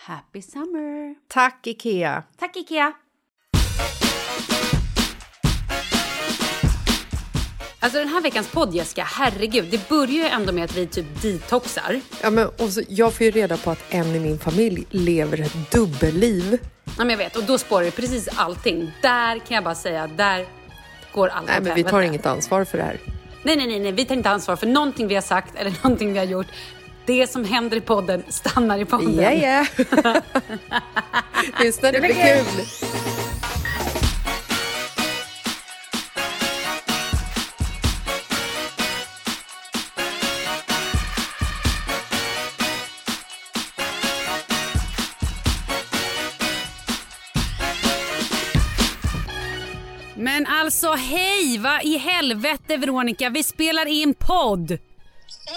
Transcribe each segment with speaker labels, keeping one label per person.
Speaker 1: Happy summer!
Speaker 2: Tack, Ikea!
Speaker 1: Tack Ikea! Alltså den här veckans podd Jessica, herregud, det börjar ju ändå med att vi typ detoxar.
Speaker 2: Ja, men och så, jag får ju reda på att en i min familj lever ett dubbelliv.
Speaker 1: Ja men jag vet, och då spårar ju precis allting. Där kan jag bara säga, där går allt
Speaker 2: Nej, men vi tar inget ansvar för det här.
Speaker 1: Nej, nej, nej, nej, vi tar inte ansvar för någonting vi har sagt eller någonting vi har gjort. Det som händer i podden stannar i podden.
Speaker 2: Ja, ja. Visst det blir kul?
Speaker 1: Men alltså hej, vad i helvete Veronica, vi spelar in podd.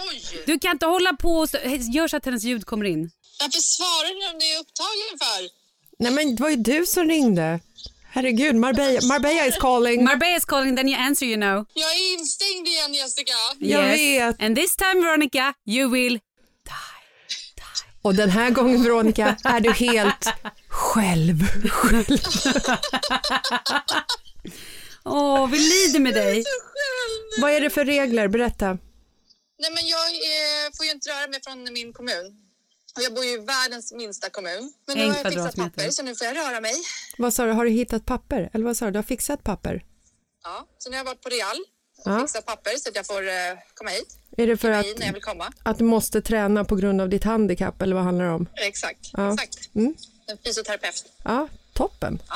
Speaker 3: Oj!
Speaker 1: Du kan inte hålla på och gör så att hennes ljud kommer in.
Speaker 3: Varför svarar du om det är upptagen för?
Speaker 2: Nej, men det var ju du som ringde. Herregud, Marbella, Marbella is calling.
Speaker 1: Marbella is calling then you answer you know.
Speaker 3: Jag är instängd igen Jessica.
Speaker 2: Jag vet.
Speaker 1: And this time Veronica, you will
Speaker 2: Och den här gången, Veronica, är du helt själv.
Speaker 1: Åh, vi lider med dig.
Speaker 2: Vad är det för regler? Berätta.
Speaker 3: Nej men jag eh, får ju inte röra mig från min kommun. Och jag bor ju i världens minsta kommun. Men nu
Speaker 1: En
Speaker 3: har jag fixat papper så nu får jag röra mig.
Speaker 2: Vad sa du, har du hittat papper? Eller vad sa du, du har fixat papper?
Speaker 3: Ja, så nu har jag varit på Real och
Speaker 2: Ja.
Speaker 3: fixat papper så att jag får eh, komma hit.
Speaker 2: Är det för att,
Speaker 3: hit när jag vill komma.
Speaker 2: att du måste träna på grund av ditt handikapp eller vad handlar det om?
Speaker 3: Exakt,
Speaker 2: Ja.
Speaker 3: exakt.
Speaker 2: Mm.
Speaker 3: En fysioterapeut.
Speaker 2: Ja, toppen.
Speaker 3: Ja,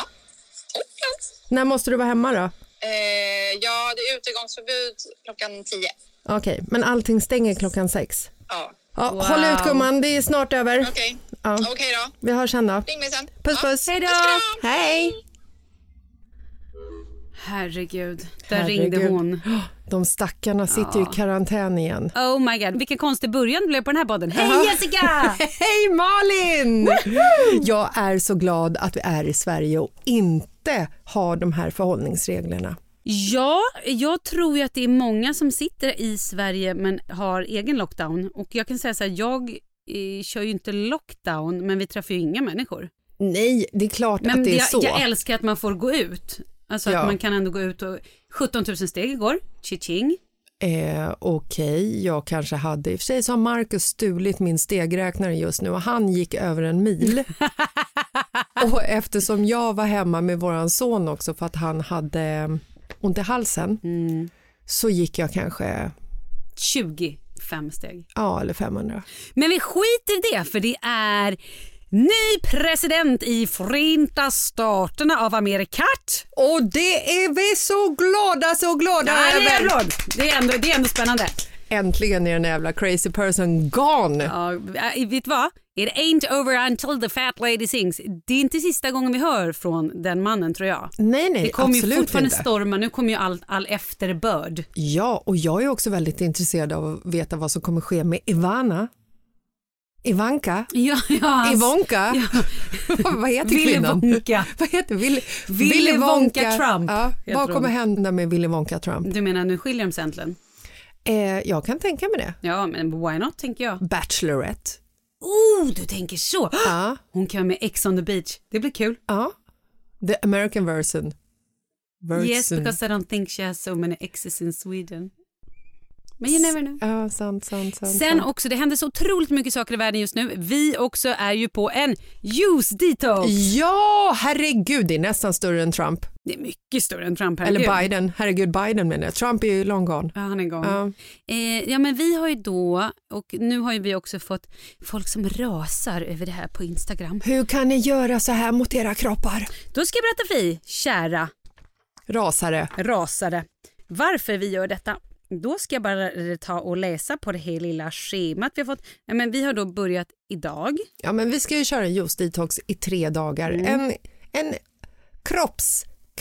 Speaker 3: toppen.
Speaker 2: När måste du vara hemma då?
Speaker 3: Eh, ja, det utegångsförbud klockan 10.
Speaker 2: Okej, men allting stänger klockan sex.
Speaker 3: Ja,
Speaker 2: Ja, Håll ut gumman, det är snart över.
Speaker 3: okej.
Speaker 2: Ja.
Speaker 3: Okej då.
Speaker 2: Vi hörs sen då.
Speaker 3: Ring mig sen.
Speaker 2: Puss
Speaker 3: Ja.
Speaker 2: puss.
Speaker 1: Hej då!
Speaker 2: Hej!
Speaker 1: Herregud, där
Speaker 2: Herregud.
Speaker 1: ringde hon.
Speaker 2: De stackarna sitter ju i karantän igen.
Speaker 1: Oh my god, vilken konstig början det blev på den här podden. Hej Jessica!
Speaker 2: Hej Malin! Jag är så glad att vi är i Sverige och inte har de här förhållningsreglerna.
Speaker 1: Ja, jag tror ju att det är många som sitter i Sverige men har egen lockdown. Och jag kan säga så här, jag eh, kör ju inte lockdown men vi träffar ju inga människor.
Speaker 2: Nej, det är klart
Speaker 1: Men
Speaker 2: att det är
Speaker 1: jag,
Speaker 2: så.
Speaker 1: jag älskar att man får gå ut. Alltså
Speaker 2: Ja.
Speaker 1: att man kan ändå gå ut och 17 000 steg igår, chiching.
Speaker 2: Eh, Okej, jag kanske hade. I och för sig så har Marcus stulit min stegräknare just nu och han gick över en mil. och eftersom jag var hemma med våran son också för att han hade ont i halsen
Speaker 1: Mm.
Speaker 2: så gick jag kanske,
Speaker 1: 25 steg.
Speaker 2: ja eller 500.
Speaker 1: Men vi skiter i det för det är ny president i Förenta Staterna av Amerikat.
Speaker 2: Och det är vi så glada, så glada
Speaker 1: Ja, det, är
Speaker 2: över.
Speaker 1: det, är ändå, det är ändå spännande.
Speaker 2: Äntligen är den jävla crazy person gone.
Speaker 1: Ja, vet du vad? It ain't over until the fat lady sings. Det är inte sista gången vi hör från den mannen tror jag.
Speaker 2: Nej, nej,
Speaker 1: Det kommer ju fortfarande
Speaker 2: inte.
Speaker 1: storma. Nu kommer ju all, all efterbörd.
Speaker 2: Ja, och jag är också väldigt intresserad av att veta vad som kommer ske med Ivana. Ivanka?
Speaker 1: Ja, ja, hans-
Speaker 2: Ivonka? vad heter
Speaker 1: Willy
Speaker 2: kvinnan?
Speaker 1: Wonka.
Speaker 2: Vad heter Willy,
Speaker 1: Willy Wonka Trump,
Speaker 2: Ja, vad kommer hända med Willy Wonka Trump?
Speaker 1: Du menar nu skiljer de sig äntligen?
Speaker 2: Eh, jag kan tänka mig det.
Speaker 1: Ja, men why not tänker jag.
Speaker 2: Bachelorette.
Speaker 1: Oh, du tänker så.
Speaker 2: Ja,
Speaker 1: Hon kan med Ex on the beach. Det blir kul.
Speaker 2: ja. The American version. version.
Speaker 1: Yes, because I don't think she has so many exes in Sweden. Men you never know.
Speaker 2: Ja, sant, sant, sant.
Speaker 1: Sen
Speaker 2: sant.
Speaker 1: också, det händer så otroligt mycket saker i världen just nu. Vi också är ju på en juice detox.
Speaker 2: Ja, herregud, det är nästan större än Trump.
Speaker 1: Det är mycket större än Trump. herregud.
Speaker 2: Eller Biden. Herregud, Biden menar jag. Trump är ju long gone.
Speaker 1: Ja, han är igång.
Speaker 2: Ja.
Speaker 1: Eh, ja, men vi har ju då, och nu har ju vi också fått folk som rasar över det här på Instagram.
Speaker 2: Hur kan ni göra så här mot era kroppar?
Speaker 1: Då ska jag berätta för dig, kära
Speaker 2: Rasare.
Speaker 1: rasare, varför vi gör detta. Då ska jag bara ta och läsa på det här lilla schemat vi har fått. Men vi har då börjat idag.
Speaker 2: Ja, men vi ska ju köra en juice detox i tre dagar. En, en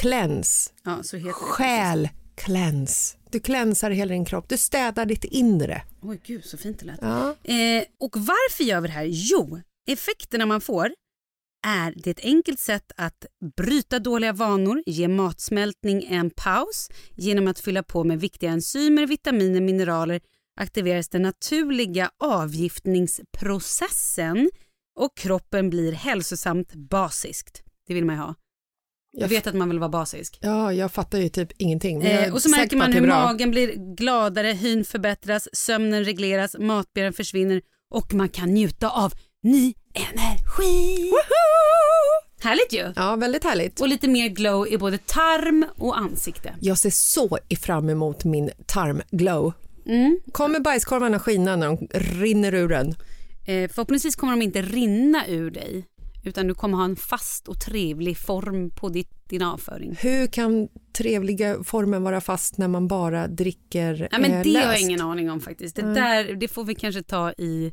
Speaker 2: kroppskläns,
Speaker 1: Ja, så heter det.
Speaker 2: själkläns. Du klänsar hela din kropp, du städar ditt inre.
Speaker 1: Oj, gud så fint det lät.
Speaker 2: Ja.
Speaker 1: Eh, och varför gör vi det här? Jo, effekterna man får är det ett enkelt sätt att bryta dåliga vanor, ge matsmältning en paus. Genom att fylla på med viktiga enzymer, vitaminer, mineraler aktiveras den naturliga avgiftningsprocessen och kroppen blir hälsosamt basiskt. Det vill man ju ha. Jag vet att man vill vara basisk.
Speaker 2: Ja, jag fattar ju typ ingenting.
Speaker 1: Eh, och så märker man hur magen blir gladare, hyn förbättras, sömnen regleras, matbegären försvinner och man kan njuta av ny energi. Härligt ju!
Speaker 2: Ja, väldigt härligt.
Speaker 1: Och lite mer glow i både tarm och ansikte.
Speaker 2: Jag ser så fram emot min tarmglow.
Speaker 1: Mm.
Speaker 2: Kommer bajskorvarna skina när de rinner ur en?
Speaker 1: Eh, förhoppningsvis kommer de inte rinna ur dig utan du kommer ha en fast och trevlig form på ditt, din avföring.
Speaker 2: Hur kan trevliga formen vara fast när man bara dricker
Speaker 1: Ja, men
Speaker 2: eh,
Speaker 1: det har jag ingen aning om faktiskt. Det,
Speaker 2: Nej.
Speaker 1: där, det får vi kanske ta i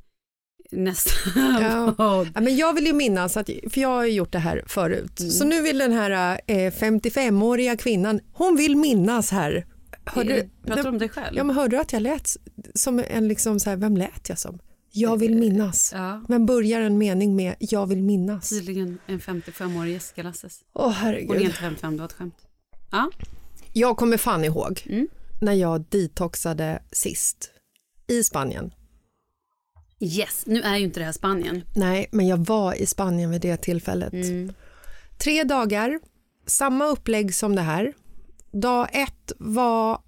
Speaker 1: nästa
Speaker 2: Ja. Ja, men jag vill ju minnas, att, för jag har gjort det här förut,
Speaker 1: Mm.
Speaker 2: så nu vill den här eh, 55-åriga kvinnan, hon vill minnas här. Hörde,
Speaker 1: Eh, Pratar du om dig själv?
Speaker 2: ja, men hörde du att jag lät som en, liksom så här, vem lät jag som? Jag vill minnas.
Speaker 1: Ja.
Speaker 2: Men börjar en mening med jag vill minnas?
Speaker 1: Tydligen en 55-årig Jessica Lasses.
Speaker 2: Åh
Speaker 1: Hon är
Speaker 2: herregud.
Speaker 1: inte 55, det var ett skämt. Ja.
Speaker 2: Jag kommer fan ihåg
Speaker 1: Mm.
Speaker 2: när jag detoxade sist i Spanien.
Speaker 1: Yes, nu är ju inte det här Spanien.
Speaker 2: Nej, men jag var i Spanien vid det tillfället.
Speaker 1: Mm.
Speaker 2: Tre dagar, samma upplägg som det här. Dag ett var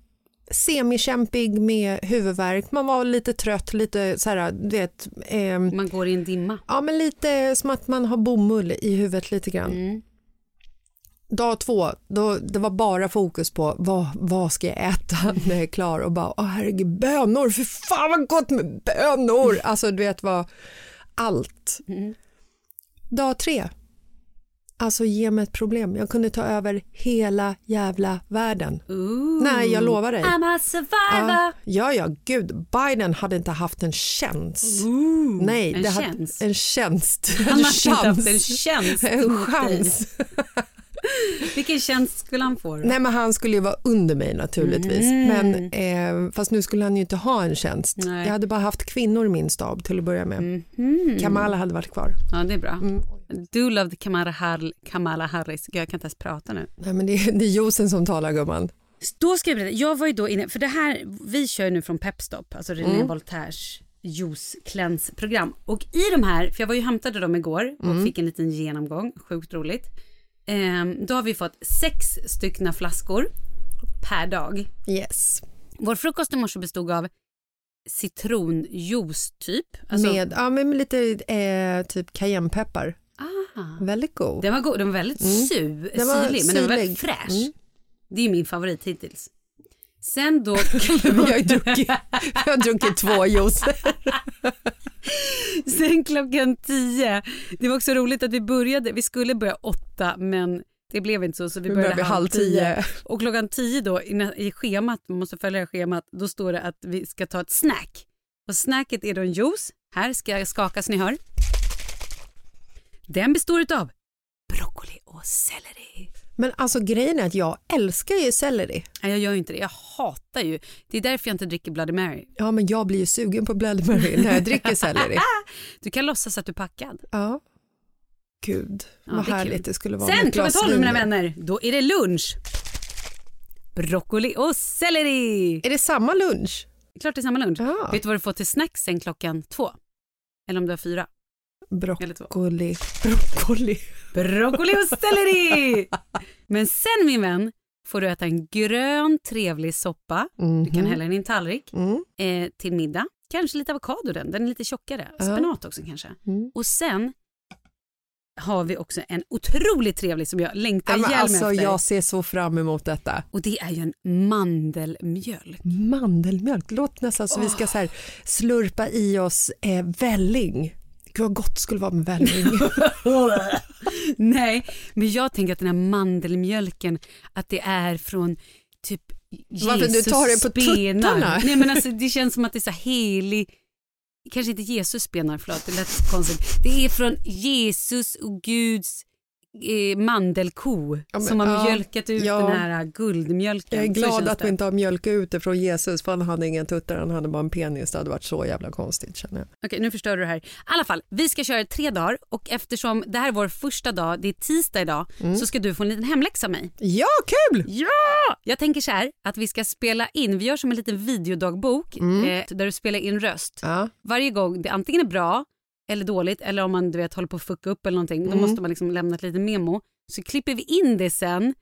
Speaker 2: semikämpig med huvudvärk. Man var lite trött, lite så här, du vet, ehm,
Speaker 1: Man går i en dimma.
Speaker 2: ja men lite som att man har bomull i huvudet lite grann.
Speaker 1: Mm.
Speaker 2: Dag två, då, det var bara fokus på vad, vad ska jag äta när jag är klar och bara, åh herregud, bönor, för fan vad gott med bönor. Alltså du vet vad, allt.
Speaker 1: Mm.
Speaker 2: Dag tre, Alltså ge mig ett problem. Jag kunde ta över hela jävla världen.
Speaker 1: Ooh.
Speaker 2: Nej, jag lovar dig.
Speaker 1: I'm a survivor.
Speaker 2: Ja, ja, gud. Biden hade inte haft en chans. Nej,
Speaker 1: en
Speaker 2: det
Speaker 1: tjänst.
Speaker 2: Hade, en tjänst.
Speaker 1: Han
Speaker 2: en
Speaker 1: hade inte haft
Speaker 2: chans.
Speaker 1: en tjänst
Speaker 2: En chans.
Speaker 1: Vilken tjänst skulle han få då?
Speaker 2: Nej, men han skulle ju vara under mig naturligtvis.
Speaker 1: Mm.
Speaker 2: Men, eh, fast nu skulle han ju inte ha en tjänst.
Speaker 1: Nej.
Speaker 2: Jag hade bara haft kvinnor i min stab till att börja med.
Speaker 1: Mhm.
Speaker 2: Kamala hade varit kvar.
Speaker 1: Ja, det är bra.
Speaker 2: Mm.
Speaker 1: Du loved Kamala, Har- Kamala Harris. Jag kan inte ens prata nu.
Speaker 2: Nej, men det, är- det är juicen som talar gumman.
Speaker 1: Då ska jag berätta. Jag var ju då inne, för det här, vi kör ju nu från Pepstop, alltså René
Speaker 2: Mm.
Speaker 1: Voltaires juice program. Och i de här, för jag var ju hämtade dem igår och
Speaker 2: Mm.
Speaker 1: fick en liten genomgång, sjukt roligt. Ehm, då har vi fått sex styckna flaskor per dag.
Speaker 2: Yes.
Speaker 1: Vår frukost i morse bestod av citronjuice typ. Alltså,
Speaker 2: med, ja, men med lite eh, typ cayennepeppar. Väldigt god.
Speaker 1: den var god, den var väldigt
Speaker 2: Mm.
Speaker 1: su,
Speaker 2: Den var
Speaker 1: syrlig, men den var väldigt fräsch.
Speaker 2: Mm.
Speaker 1: Det är min favorit hittills. Sen då...
Speaker 2: vi, har druckit, vi har druckit två juicer.
Speaker 1: Sen klockan tio. Det var också roligt att vi började, vi skulle börja åtta men det blev inte så så vi
Speaker 2: Vi
Speaker 1: började
Speaker 2: började
Speaker 1: halv tio.
Speaker 2: tio.
Speaker 1: Och klockan tio då i, schemat, man måste följa schemat, då står det att vi ska ta ett snack. Och snacket är då en juice, här ska jag skaka så ni hör. Den består av broccoli och selleri.
Speaker 2: Men alltså grejen är att jag älskar ju selleri.
Speaker 1: Nej, jag gör ju inte det, jag hatar ju. Det är därför jag inte dricker Bloody Mary.
Speaker 2: Ja, men jag blir ju sugen på Bloody Mary när jag dricker selleri.
Speaker 1: Du kan låtsas att du är packad.
Speaker 2: Ja. Gud,
Speaker 1: Ja,
Speaker 2: vad
Speaker 1: det är
Speaker 2: härligt
Speaker 1: kul.
Speaker 2: det skulle vara
Speaker 1: Sen klockan
Speaker 2: glas
Speaker 1: 12
Speaker 2: vin
Speaker 1: mina vänner, då är det lunch. Broccoli och selleri.
Speaker 2: Är det samma lunch?
Speaker 1: Klart det är samma lunch.
Speaker 2: Ja.
Speaker 1: Vet du vad du får till snacks sen klockan två? Eller om du har fyra?
Speaker 2: Broccoli. Broccoli.
Speaker 1: Broccoli och selleri! Men sen min vän får du äta en grön trevlig soppa. Du kan hälla den i en tallrik
Speaker 2: Mm.
Speaker 1: eh, till middag. Kanske lite avokado den, den är lite tjockare. Spenat också kanske.
Speaker 2: Mm.
Speaker 1: Och sen har vi också en otroligt trevlig som jag längtar ihjäl mig
Speaker 2: alltså,
Speaker 1: efter.
Speaker 2: jag ser så fram emot detta.
Speaker 1: Och det är ju en mandelmjölk.
Speaker 2: Mandelmjölk, låt nästan så vi ska så slurpa i oss eh, välling. Gud vad gott skulle vara med välling.
Speaker 1: Nej, men jag tänker att den här mandelmjölken, att det är från typ Jesus
Speaker 2: Varför du tar det på tuttarna?
Speaker 1: Nej men alltså det känns som att det är så helig, kanske inte Jesus spenar, förlåt det lät konstigt. Det är från Jesus och Guds eh, mandelko
Speaker 2: Ja, men,
Speaker 1: som har
Speaker 2: ja,
Speaker 1: jag ut
Speaker 2: ja.
Speaker 1: den här guldmjölken.
Speaker 2: Jag är glad att vi inte har mjölkat ut det från Jesus för han hade ingen tuttar, han hade bara en penis. Det hade varit så jävla konstigt känner jag.
Speaker 1: Okej, nu förstör du det här. I alla fall, vi ska köra tre dagar och eftersom det här är vår första dag, det är tisdag idag,
Speaker 2: Mm.
Speaker 1: så ska du få en liten hemläxa av mig.
Speaker 2: Ja, kul!
Speaker 1: Ja! Jag tänker så här att vi ska spela in, vi gör som en liten videodagbok
Speaker 2: Mm.
Speaker 1: eh, där du spelar in röst. Varje gång det antingen är bra eller dåligt eller om man du vet, håller på att fucka upp eller någonting, då
Speaker 2: Mm.
Speaker 1: måste man liksom lämna ett litet memo. Så klipper vi in det sen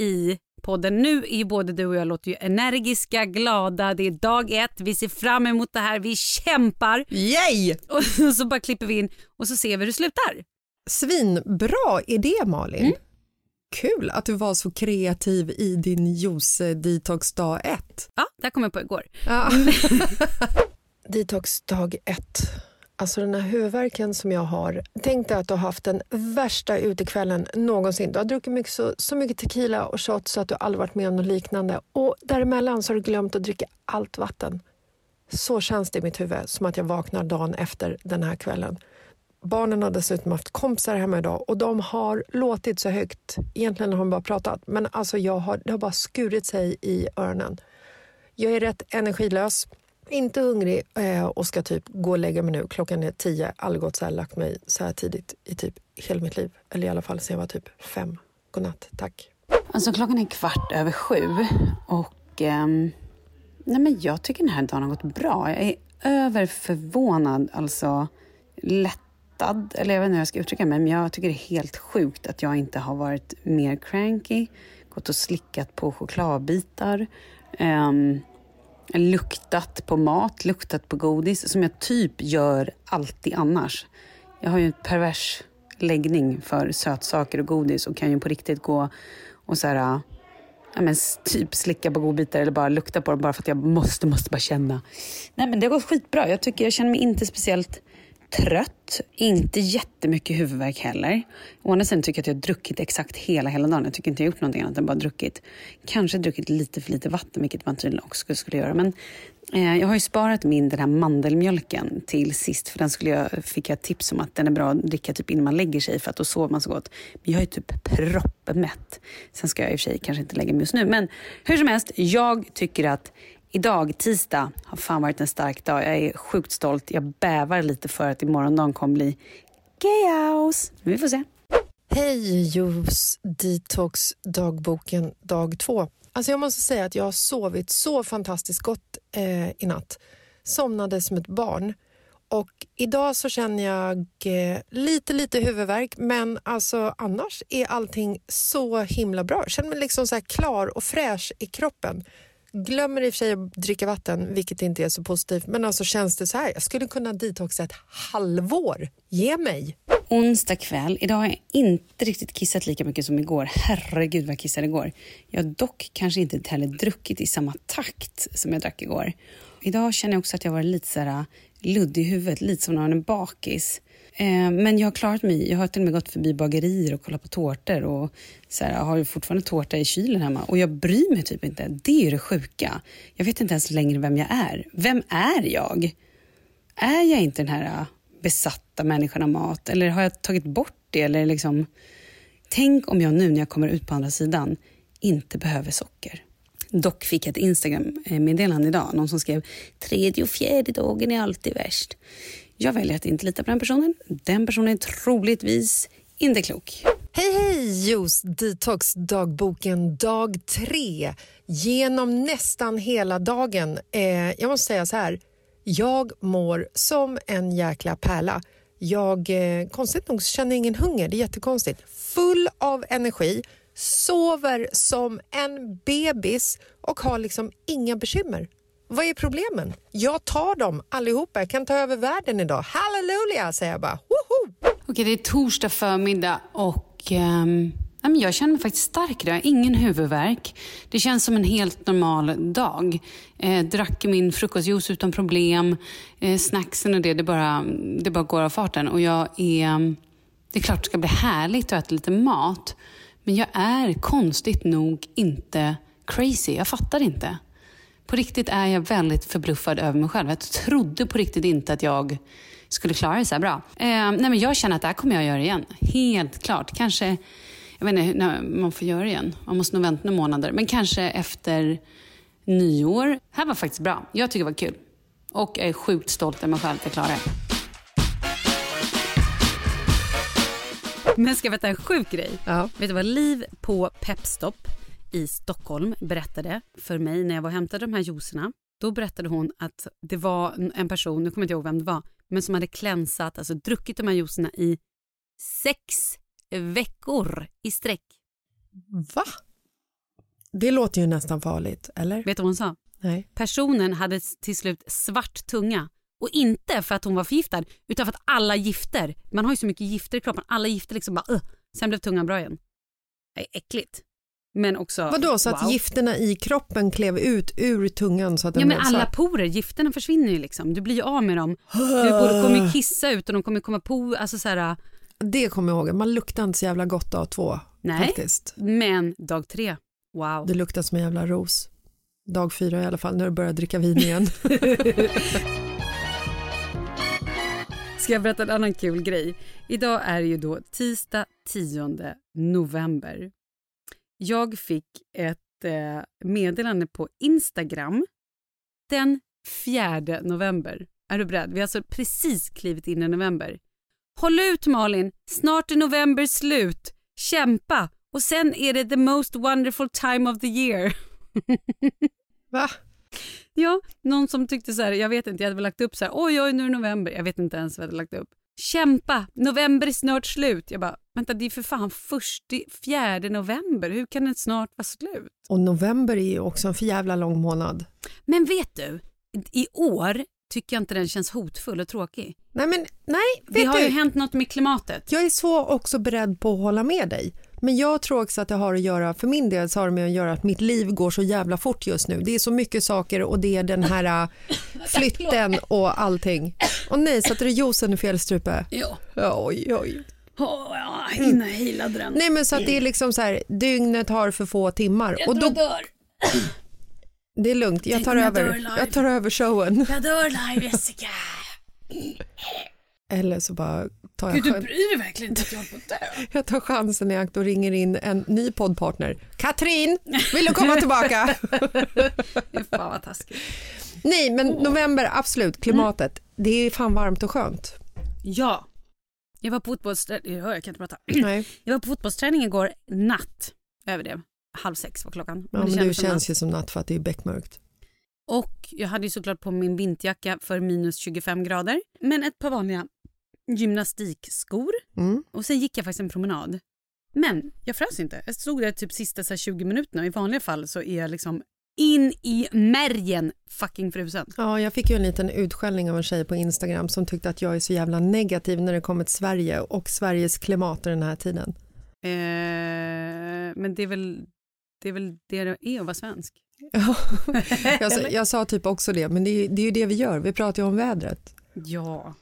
Speaker 1: i podden. Nu är ju både du och jag låter ju energiska, glada, det är dag ett, vi ser fram emot det här, vi kämpar
Speaker 2: Yay!
Speaker 1: och så bara klipper vi in och så ser vi hur det slutar.
Speaker 2: Svinbra idé Malin.
Speaker 1: Mm.
Speaker 2: Kul att du var så kreativ i din juice detox dag ett.
Speaker 1: Ja, det kom jag på igår.
Speaker 2: Ja. Detox dag ett. Alltså den här huvudvärken som jag har. Tänk dig att du har haft den värsta utekvällen någonsin. Du har druckit mycket, så, så mycket tequila och shot så att du aldrig varit med om något liknande. Och däremellan så har du glömt att dricka allt vatten. Så känns det i mitt huvud, som att jag vaknar dagen efter den här kvällen. Barnen har dessutom haft kompisar hemma idag och de har låtit så högt. Egentligen har de bara pratat, men alltså jag har, det har bara skurit sig i öronen. Jag är rätt energilös, inte hungrig eh, och ska typ gå och lägga mig nu. Klockan är tio, aldrig gått så här lagt mig så här tidigt i typ hela mitt liv. Eller i alla fall sen jag var typ fem. Godnatt, tack.
Speaker 1: Alltså klockan är kvart över sju och ehm, nej men jag tycker den här dagen har gått bra. Jag är överförvånad, alltså lättad, eller jag vet inte hur jag ska uttrycka mig, men jag tycker det är helt sjukt att jag inte har varit mer cranky, gått och slickat på chokladbitar, ehm, luktat på mat, luktat på godis, som jag typ gör alltid annars. Jag har ju en pervers läggning för sötsaker och godis och kan ju på riktigt gå och så här, ja, men typ slicka på godbitar eller bara lukta på dem bara för att jag måste, måste bara känna. Nej men det har gått skitbra. Jag tycker jag känner mig inte speciellt trött, inte jättemycket huvudvärk heller. Å andra sidan tycker jag att jag har druckit exakt hela, hela dagen. Jag tycker inte jag har gjort någonting annat än bara druckit. Kanske druckit lite för lite vatten, vilket man tydligen också skulle göra. Men eh, jag har ju sparat min den här mandelmjölken till sist. För den skulle jag, fick jag tips om att den är bra att dricka typ innan man lägger sig för att då sover man så gott. Men jag är typ proppmätt. Sen ska jag i och för sig kanske inte lägga mig just nu. Men hur som helst, jag tycker att Idag, tisdag, har fan varit en stark dag. Jag är sjukt stolt. Jag bävar lite för att imorgondagen kommer bli chaos. Vi får se.
Speaker 2: Hej Juice Detox dagboken dag två. Alltså jag måste säga att jag har sovit så fantastiskt gott eh, i natt. Somnade som ett barn. Och idag så känner jag eh, lite, lite huvudvärk men alltså annars är allting så himla bra. Jag känner mig liksom så klar och fräsch i kroppen. Glömmer i och för sig att dricka vatten, vilket inte är så positivt. Men alltså känns det så här, jag skulle kunna detoxa ett halvår. Ge mig!
Speaker 1: Onsdag kväll. Idag har jag inte riktigt kissat lika mycket som igår. Herregud vad jag kissade igår. Jag har dock kanske inte heller druckit i samma takt som jag drack igår. Idag känner jag också att jag var lite så här äh, luddig i huvudet, lite som när man är bakis. Eh, men jag har klarat mig. Jag har till och med gått förbi bagerier och kollat på tårtor och så här, har fortfarande tårta i kylen hemma. Och jag bryr mig typ inte. Det är det sjuka. Jag vet inte ens längre vem jag är. Vem är jag? Är jag inte den här äh, besatta människan av mat? Eller har jag tagit bort det? Eller liksom... Tänk om jag nu när jag kommer ut på andra sidan inte behöver socker. Dock fick jag ett Instagram-meddelande eh, idag. Någon som skrev tredje och fjärde dagen är alltid värst. Jag väljer att inte lita på den personen. Den personen är troligtvis inte klok.
Speaker 2: Hej, hej! Juice Detox dagboken dag tre. Genom nästan hela dagen. Eh, jag måste säga så här. Jag mår som en jäkla pärla. Jag, eh, konstigt nog, känner ingen hunger. Det är jättekonstigt. Full av energi, sover som en bebis och har liksom inga bekymmer. Vad är problemen? Jag tar dem allihopa. Jag kan ta över världen idag. Halleluja, säger jag bara. Woho!
Speaker 1: Okej, det är torsdag förmiddag och um, jag känner mig faktiskt stark idag. Ingen huvudvärk. Det känns som en helt normal dag. Eh, drack min frukostjuice utan problem. Eh, snacksen och det, det bara, det bara går av farten. Och jag är, det är klart det ska bli härligt att äta lite mat. Men jag är konstigt nog inte crazy. Jag fattar inte. På riktigt är jag väldigt förbluffad över mig själv. Jag trodde på riktigt inte att jag skulle klara det så här bra. Eh, nej men jag känner att det här kommer jag göra igen. Helt klart. Kanske, jag vet inte när man får göra det igen. Man måste nog vänta några månader. Men kanske efter nyår. Det här var faktiskt bra. Jag tycker det var kul. Och jag är sjukt stolt över mig själv att jag klarade det. Men ska jag berätta en sjuk grej?
Speaker 2: Ja.
Speaker 1: Vet du vad Liv på Pepstop i Stockholm berättade för mig när jag var och hämtade de här juicerna. Då berättade hon att det var en person, nu kommer jag inte ihåg vem det var, men som hade klänsat, alltså druckit de här juicerna i sex veckor i sträck.
Speaker 2: Va? Det låter ju nästan farligt, eller?
Speaker 1: Vet du vad hon sa?
Speaker 2: Nej.
Speaker 1: Personen hade till slut svart tunga. Och inte för att hon var förgiftad, utan för att alla gifter, man har ju så mycket gifter i kroppen, alla gifter liksom bara uh, sen blev tungan bra igen. Det är äckligt. Men också,
Speaker 2: Vadå, så att
Speaker 1: wow.
Speaker 2: gifterna i kroppen klev ut ur tungan så att den
Speaker 1: Ja men alla
Speaker 2: svart?
Speaker 1: porer, gifterna försvinner ju liksom. Du blir ju av med dem. Du borde- kommer ju kissa ut och de kommer komma på, alltså så här,
Speaker 2: Det kommer jag ihåg. Man luktar inte så jävla gott dag två.
Speaker 1: Nej.
Speaker 2: Faktiskt.
Speaker 1: men dag tre, wow.
Speaker 2: Det luktar som en jävla ros. Dag fyra i alla fall, när du börjar dricka vin igen.
Speaker 1: Ska jag berätta en annan kul grej? Idag är det ju då tisdag 10 november. Jag fick ett eh, meddelande på Instagram den 4 november. Är du beredd? Vi har alltså precis klivit in i november. Håll ut Malin, snart är november slut. Kämpa! Och sen är det the most wonderful time of the year.
Speaker 2: Va?
Speaker 1: Ja, någon som tyckte så här, jag vet inte, jag hade väl lagt upp så här, oj oj nu är det november, jag vet inte ens vad jag hade lagt upp. Kämpa, november är snart slut. Jag bara, vänta det är för fan först, fjärde november, hur kan det snart vara slut?
Speaker 2: Och november är ju också en för jävla lång månad.
Speaker 1: Men vet du, i år tycker jag inte den känns hotfull och tråkig.
Speaker 2: Nej, men nej,
Speaker 1: Det
Speaker 2: vet
Speaker 1: har
Speaker 2: du?
Speaker 1: ju hänt något med klimatet.
Speaker 2: Jag är så också beredd på att hålla med dig. Men jag tror också att det har att göra, för min del så har det med att göra att mitt liv går så jävla fort just nu. Det är så mycket saker och det är den här, flytten och allting. Och nej, satte du juicen i fel strupe?
Speaker 1: Ja.
Speaker 2: Oj, oj.
Speaker 1: Oh, ja, hinner hela den.
Speaker 2: Nej men så att det är liksom så här, dygnet har för få timmar.
Speaker 1: Jag
Speaker 2: och då,
Speaker 1: dör.
Speaker 2: det är lugnt, jag tar,
Speaker 1: jag
Speaker 2: över, jag tar över showen.
Speaker 1: Jag dör live Jessica.
Speaker 2: Eller så bara tar jag,
Speaker 1: Gud, du bryr dig verkligen inte att jag på dö.
Speaker 2: jag tar chansen i akt och ringer in en ny poddpartner. Katrin, vill du komma tillbaka?
Speaker 1: Fan vad taskigt.
Speaker 2: Nej men november, absolut, klimatet. Det är fan varmt och skönt.
Speaker 1: Ja. Jag var på fotbollsträning, jag kan inte prata.
Speaker 2: Nej.
Speaker 1: Jag var på fotbollsträning igår natt, över det. Halv sex var klockan.
Speaker 2: Ja,
Speaker 1: det
Speaker 2: men
Speaker 1: som
Speaker 2: känns
Speaker 1: natt.
Speaker 2: ju som natt för att det är beckmörkt.
Speaker 1: Och jag hade ju såklart på min vinterjacka för minus 25 grader. Men ett par vanliga gymnastikskor.
Speaker 2: Mm.
Speaker 1: Och sen gick jag faktiskt en promenad. Men jag frös inte. Jag stod där typ sista så här 20 minuterna. I vanliga fall så är jag liksom in i märgen fucking frusen.
Speaker 2: Ja, jag fick ju en liten utskällning av en tjej på Instagram som tyckte att jag är så jävla negativ när det kommer till Sverige och Sveriges klimat i den här tiden.
Speaker 1: Eh, men det är väl det är väl det det är att vara svensk.
Speaker 2: Ja, jag, jag sa typ också det, men det är, det är ju det vi gör. Vi pratar ju om vädret.
Speaker 1: Ja.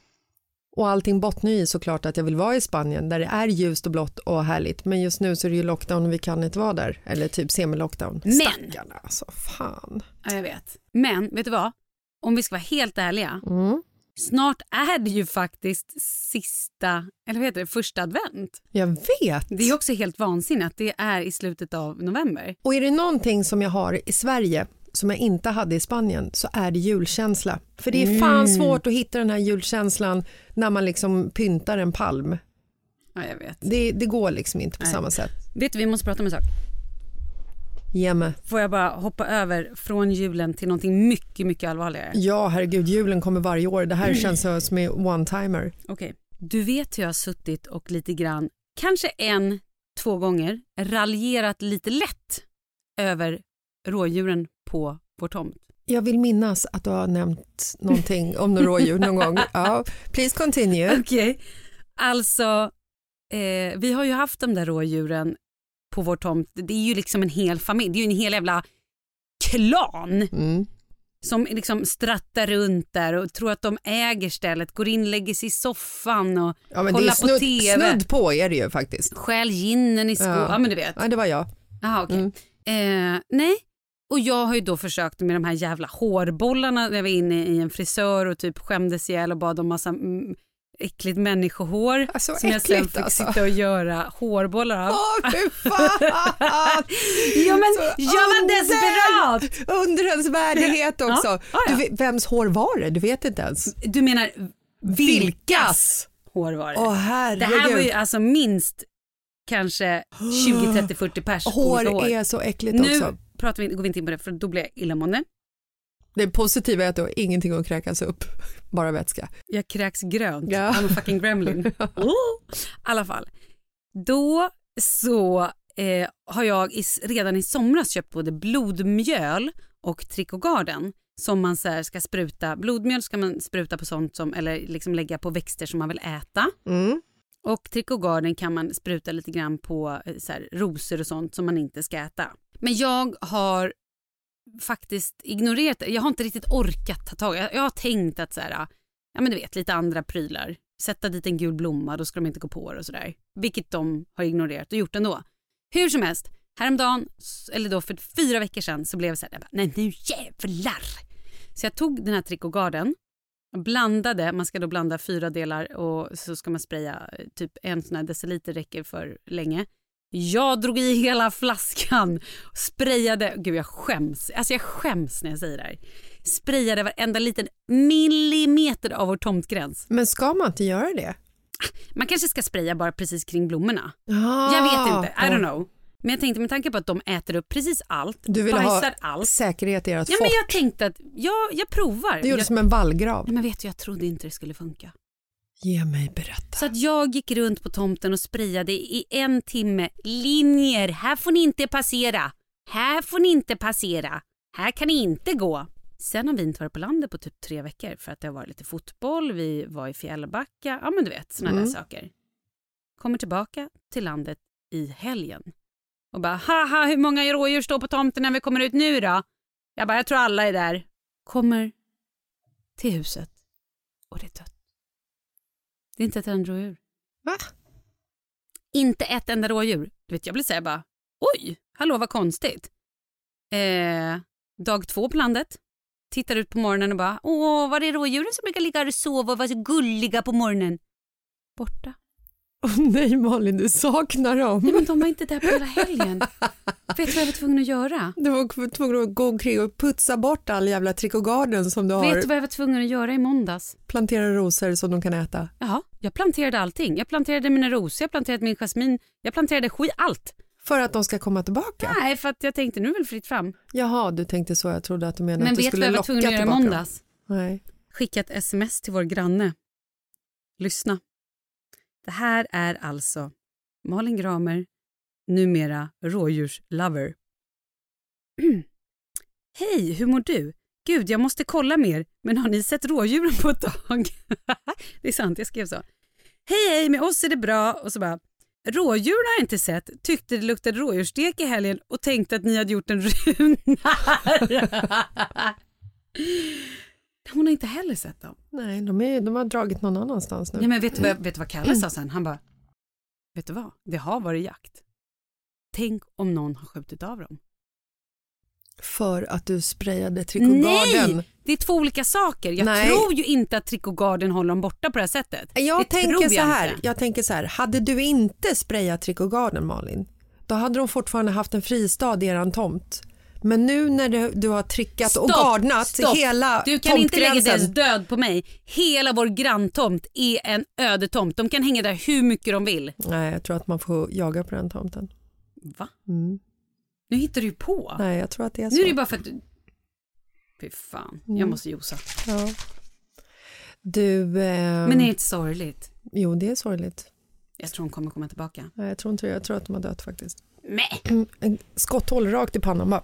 Speaker 2: Och allting bottnar i såklart att jag vill vara i Spanien där det är ljust och blått och härligt. Men just nu så är det ju lockdown och vi kan inte vara där. Eller typ semi-lockdown.
Speaker 1: Men-
Speaker 2: Stackarna alltså, fan.
Speaker 1: ja, jag vet. Men vet du vad? Om vi ska vara helt ärliga.
Speaker 2: Mm.
Speaker 1: Snart är det ju faktiskt sista, eller vad heter det, första advent.
Speaker 2: Jag vet.
Speaker 1: Det är också helt vansinnigt att det är i slutet av november.
Speaker 2: Och är det någonting som jag har i Sverige som jag inte hade i Spanien så är det julkänsla. För det är fan svårt att hitta den här julkänslan när man liksom pyntar en palm.
Speaker 1: Ja, jag vet.
Speaker 2: Det, det går liksom inte på
Speaker 1: Nej.
Speaker 2: samma sätt.
Speaker 1: Vet du, vi måste prata om en sak.
Speaker 2: Mig.
Speaker 1: Får jag bara hoppa över från julen till någonting mycket, mycket allvarligare?
Speaker 2: Ja, herregud, julen kommer varje år. Det här känns så som en one-timer.
Speaker 1: Okej. Du vet hur jag har suttit och lite grann, kanske en, två gånger, raljerat lite lätt över rådjuren på vår tomt.
Speaker 2: Jag vill minnas att du har nämnt någonting om några rådjur någon gång. Ja, please continue.
Speaker 1: Okej. Alltså, eh, vi har ju haft de där rådjuren på vår tomt. Det är ju liksom en hel familj. Det är ju en hel jävla klan
Speaker 2: Mm.
Speaker 1: som liksom strattar runt där och tror att de äger stället, går in, lägger sig i soffan och
Speaker 2: Ja, men
Speaker 1: kollar
Speaker 2: snudd,
Speaker 1: på TV.
Speaker 2: snudd på är det ju faktiskt.
Speaker 1: stjäl ginen i skålen. Ja.
Speaker 2: Ja.
Speaker 1: men du vet.
Speaker 2: Ja, det var jag.
Speaker 1: Jaha, okej.
Speaker 2: Mm.
Speaker 1: Eh, nej, och jag har ju då försökt med de här jävla hårbollarna när jag var inne i en frisör och typ skämdes ihjäl och bad om massa mm, äckligt människohår
Speaker 2: Alltså,
Speaker 1: som jag sen
Speaker 2: äckligt,
Speaker 1: fick
Speaker 2: alltså.
Speaker 1: sitta och göra hårbollar av.
Speaker 2: Åh, fy fan!
Speaker 1: Ja men
Speaker 2: Så
Speaker 1: jag var
Speaker 2: under-
Speaker 1: desperat!
Speaker 2: Undrens värdighet också.
Speaker 1: Ja, ja.
Speaker 2: Du vet, vems hår var det? Du vet inte ens.
Speaker 1: Du menar vilkas hår var det?
Speaker 2: Åh
Speaker 1: det här var ju alltså minst kanske 20, 30, 40 pers
Speaker 2: hår,
Speaker 1: olika
Speaker 2: är så äckligt
Speaker 1: Nu
Speaker 2: också.
Speaker 1: Pratar vi, går vi inte in på det för då blir jag illamående.
Speaker 2: Det positiva är att du har ingenting att kräkas upp, bara vätska.
Speaker 1: Jag kräks grönt.
Speaker 2: Ja.
Speaker 1: I'm a fucking gremlin. I alla fall. Då så eh, har jag i, redan i somras köpt både blodmjöl och Tricogarden som man så ska spruta. Blodmjöl ska man spruta på sånt som, eller liksom lägga på växter som man vill äta.
Speaker 2: Mm.
Speaker 1: Och Tricogarden kan man spruta lite grann på eh, så här, rosor och sånt som man inte ska äta. Men jag har faktiskt ignorerat det. Jag har inte riktigt orkat ta tag jag, jag har tänkt att så här, ja men du vet lite andra prylar. Sätta dit en gul blomma, då ska de inte gå på det och sådär. Vilket de har ignorerat och gjort ändå. Hur som helst, häromdagen, eller då för fyra veckor sedan så blev jag så här, jag bara, nej nu jävlar. Så jag tog den här Tricogarden, blandade, man ska då blanda fyra delar och så ska man spraya eh, typ en sån här deciliter räcker för länge. Jag drog i hela flaskan, sprayade, gud jag skäms, alltså jag skäms när jag säger det här. Sprayade varenda liten millimeter av vår tomtgräns.
Speaker 2: Men ska man inte göra det?
Speaker 1: Man kanske ska spraya bara precis kring blommorna.
Speaker 2: Ah,
Speaker 1: Jag vet inte, I don't know. Men jag tänkte med tanke på att de äter upp precis allt,
Speaker 2: Du vill ha
Speaker 1: bajsar allt.
Speaker 2: säkerhet i ert
Speaker 1: Ja
Speaker 2: fort.
Speaker 1: men jag tänkte att ja, jag provar.
Speaker 2: Det gjorde
Speaker 1: jag,
Speaker 2: som en vallgrav.
Speaker 1: men vet du, jag trodde inte det skulle funka.
Speaker 2: Ge mig berätta.
Speaker 1: Så att jag gick runt på tomten och sprayade i en timme. Linjer, här får ni inte passera. Här får ni inte passera. Här kan ni inte gå. Sen har vi inte varit på landet på typ tre veckor för att det har varit lite fotboll, vi var i Fjällbacka, ja men du vet sådana
Speaker 2: Mm.
Speaker 1: där saker. Kommer tillbaka till landet i helgen och bara haha hur många rådjur står på tomten när vi kommer ut nu då? Jag bara jag tror alla är där. Kommer till huset och det är dött. Det är inte ett enda rådjur.
Speaker 2: Va?
Speaker 1: Inte ett enda rådjur. Du vet, jag blir säga bara, oj, hallå vad konstigt. Eh, dag två på landet. Tittar ut på morgonen och bara, åh, var är rådjuren som brukar ligga och sova och vara så gulliga på morgonen? Borta.
Speaker 2: Åh nej Malin, du saknar dem.
Speaker 1: Nej, men de var inte där på hela helgen. Vet du vad jag var tvungen att göra?
Speaker 2: Du var tvungen att gå omkring och putsa bort all jävla trikogarden som du har.
Speaker 1: Vet du vad jag var tvungen att göra i måndags?
Speaker 2: Plantera rosor som de kan äta.
Speaker 1: Jaha, jag planterade allting. Jag planterade mina rosor, jag planterade min jasmin, jag planterade skit, allt.
Speaker 2: För att de ska komma tillbaka?
Speaker 1: Nej, för att jag tänkte nu är väl fritt fram.
Speaker 2: Jaha, du tänkte så. Jag trodde att du menade
Speaker 1: Men
Speaker 2: att du
Speaker 1: vet du
Speaker 2: skulle
Speaker 1: vad jag var
Speaker 2: locka
Speaker 1: tvungen att göra i
Speaker 2: tillbaka
Speaker 1: måndags?
Speaker 2: dem. Nej.
Speaker 1: Skicka ett sms till vår granne. Lyssna. Det här är alltså Malin Gramer, numera rådjurslover. Hej, hur mår du? Gud, jag måste kolla mer, men har ni sett rådjuren på ett tag? det är sant, jag skrev så. Hej, hej, med oss är det bra. Och så bara, rådjuren har jag inte sett, tyckte det luktade rådjursstek i helgen och tänkte att ni hade gjort en runa. Hon har inte heller sett dem.
Speaker 2: Nej, de, är, de har dragit någon annanstans nu.
Speaker 1: Nej, men vet du, vad, vet du vad Kalle sa sen? Han bara, vet du vad? Det har varit jakt. Tänk om någon har skjutit av dem.
Speaker 2: För att du sprayade trikogarden.
Speaker 1: Nej! Det är två olika saker. Jag
Speaker 2: Nej.
Speaker 1: tror ju inte att trikogarden håller dem borta på det här sättet.
Speaker 2: Jag
Speaker 1: det
Speaker 2: tänker,
Speaker 1: jag
Speaker 2: så här,
Speaker 1: inte.
Speaker 2: jag tänker så här, hade du inte sprayat trikogarden Malin, då hade de fortfarande haft en fristad i eran tomt. Men nu när du, du har trickat och
Speaker 1: Stopp,
Speaker 2: gardnat
Speaker 1: stopp.
Speaker 2: hela
Speaker 1: Du kan inte lägga deras död på mig. Hela vår granntomt är en ödetomt. De kan hänga där hur mycket de vill.
Speaker 2: Nej, jag tror att man får jaga på den tomten.
Speaker 1: Va?
Speaker 2: Mm.
Speaker 1: Nu hittar du ju på.
Speaker 2: Nej, jag tror att det är så.
Speaker 1: Nu är det bara för att du... Fy fan,
Speaker 2: Mm.
Speaker 1: jag måste josa.
Speaker 2: ja. Du, eh,
Speaker 1: Men är det inte sorgligt?
Speaker 2: jo det är sorgligt.
Speaker 1: Jag tror hon kommer komma tillbaka.
Speaker 2: Nej, jag tror inte det. Jag tror att de har dött faktiskt.
Speaker 1: Nej.
Speaker 2: En skotthål rakt i pannan bara.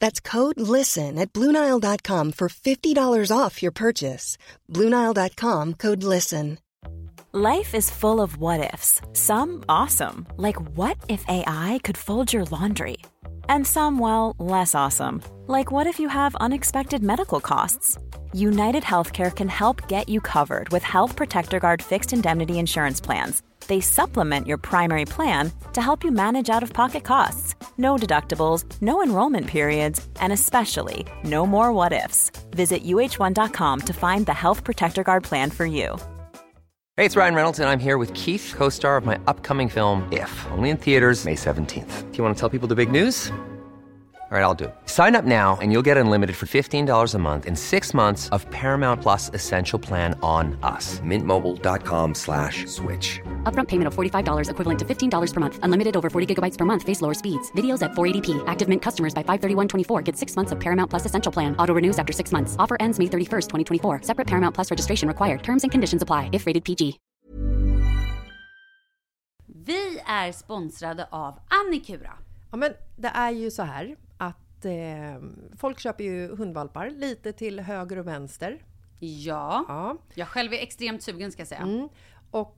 Speaker 4: That's code LISTEN at Bluenile.com for $50 off your purchase. Bluenile.com code LISTEN.
Speaker 5: Life is full of what ifs. Some awesome, like what if AI could fold your laundry? And some, well, less awesome, like what if you have unexpected medical costs? United Healthcare can help get you covered with Health Protector Guard fixed indemnity insurance plans. They supplement your primary plan to help you manage out of pocket costs. No deductibles, no enrollment periods, and especially no more what ifs. Visit uh1.com to find the Health Protector Guard plan for you.
Speaker 6: Hey, it's Ryan Reynolds, and I'm here with Keith, co star of my upcoming film, If, only in theaters, May 17th. Do you want to tell people the big news? All right, I'll do it. Sign up now and you'll get unlimited for $15 a month in six months of Paramount Plus Essential Plan on us. Mintmobile.com slash switch.
Speaker 7: Upfront payment of $45 equivalent to $15 per month. Unlimited over 40 gigabytes per month. Face lower speeds. Videos at 480p. Active Mint customers by 531.24 get six months of Paramount Plus Essential Plan. Auto renews after six months. Offer ends May 31st, 2024. Separate Paramount Plus registration required. Terms and conditions apply if rated PG.
Speaker 1: Vi är sponsrade av Annikura.
Speaker 2: Ja, men det är ju så här att eh, folk köper ju hundvalpar lite till höger och vänster.
Speaker 1: Ja.
Speaker 2: Ja.
Speaker 1: Jag själv är extremt sugen ska jag säga.
Speaker 2: Mm. Och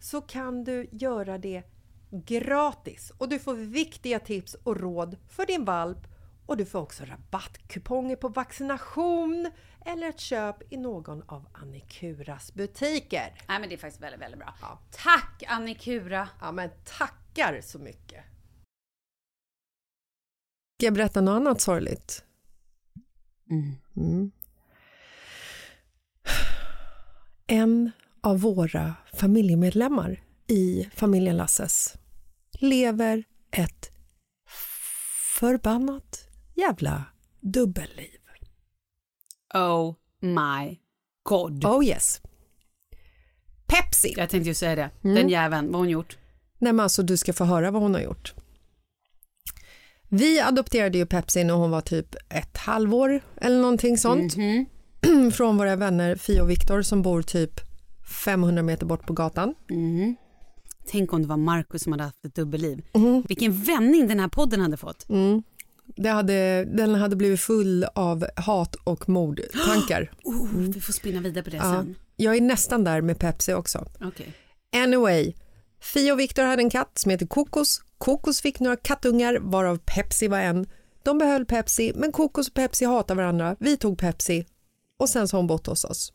Speaker 2: så kan du göra det gratis och du får viktiga tips och råd för din valp och du får också rabattkuponger på vaccination eller ett köp i någon av Annikuras butiker.
Speaker 1: Nej men det är faktiskt väldigt, väldigt bra.
Speaker 2: Ja.
Speaker 1: Tack Annikura!
Speaker 2: Ja, men tackar så mycket. Ska jag berätta något annat sorgligt? Mm. En av våra familjemedlemmar i familjen Lasses lever ett förbannat jävla dubbelliv.
Speaker 1: Oh my god.
Speaker 2: Oh yes. Pepsi.
Speaker 1: Jag tänkte ju säga det. Den jäveln, vad har hon gjort?
Speaker 2: Nej men alltså du ska få höra vad hon har gjort. Vi adopterade ju Pepsi när hon var typ ett halvår eller någonting sånt. Från våra vänner Fia och Viktor som bor typ 500 meter bort på gatan.
Speaker 1: Tänk om det var Markus som hade haft ett dubbelliv. Vilken vändning den här podden hade fått.
Speaker 2: Det hade, den hade blivit full av hat och mordtankar.
Speaker 1: Oh, vi får spinna vidare på det
Speaker 2: Ja,
Speaker 1: sen.
Speaker 2: jag är nästan där med Pepsi också.
Speaker 1: Okej.
Speaker 2: Anyway, Fia och Viktor hade en katt som heter Kokos. Kokos fick några kattungar varav Pepsi var en. De behöll Pepsi men Kokos och Pepsi hatar varandra. Vi tog Pepsi och sen så har hon bott hos oss.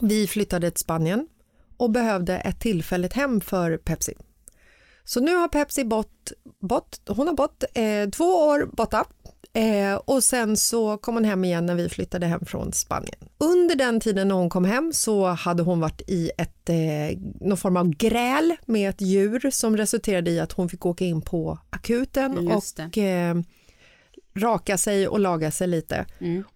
Speaker 2: Vi flyttade till Spanien och behövde ett tillfälligt hem för Pepsi. Så nu har Pepsi bott, bott hon har bott eh, två år borta eh, och sen så kom hon hem igen när vi flyttade hem från Spanien. Under den tiden när hon kom hem så hade hon varit i ett, eh, någon form av gräl med ett djur som resulterade i att hon fick åka in på akuten och eh, raka sig och laga sig lite.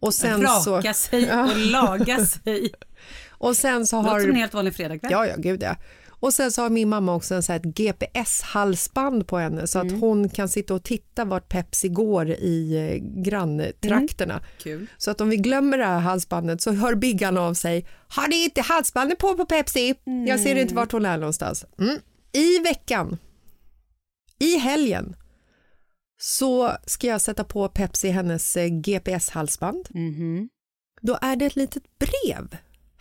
Speaker 2: Och sen
Speaker 1: Raka
Speaker 2: så,
Speaker 1: sig och laga sig.
Speaker 2: och sen så
Speaker 1: Låter som en
Speaker 2: har...
Speaker 1: helt vanlig fredagkväll.
Speaker 2: Ja, ja, gud ja. Och sen så har min mamma också en så här ett GPS-halsband på henne så att hon kan sitta och titta vart Pepsi går i eh, granntrakterna.
Speaker 1: Kul.
Speaker 2: Så att om vi glömmer det här halsbandet så hör Biggan av sig. Har ni inte halsbandet på på Pepsi? Jag ser inte vart hon är någonstans. Mm. I veckan, i helgen, så ska jag sätta på Pepsi hennes eh, GPS-halsband.
Speaker 1: Mhm.
Speaker 2: Då är det ett litet brev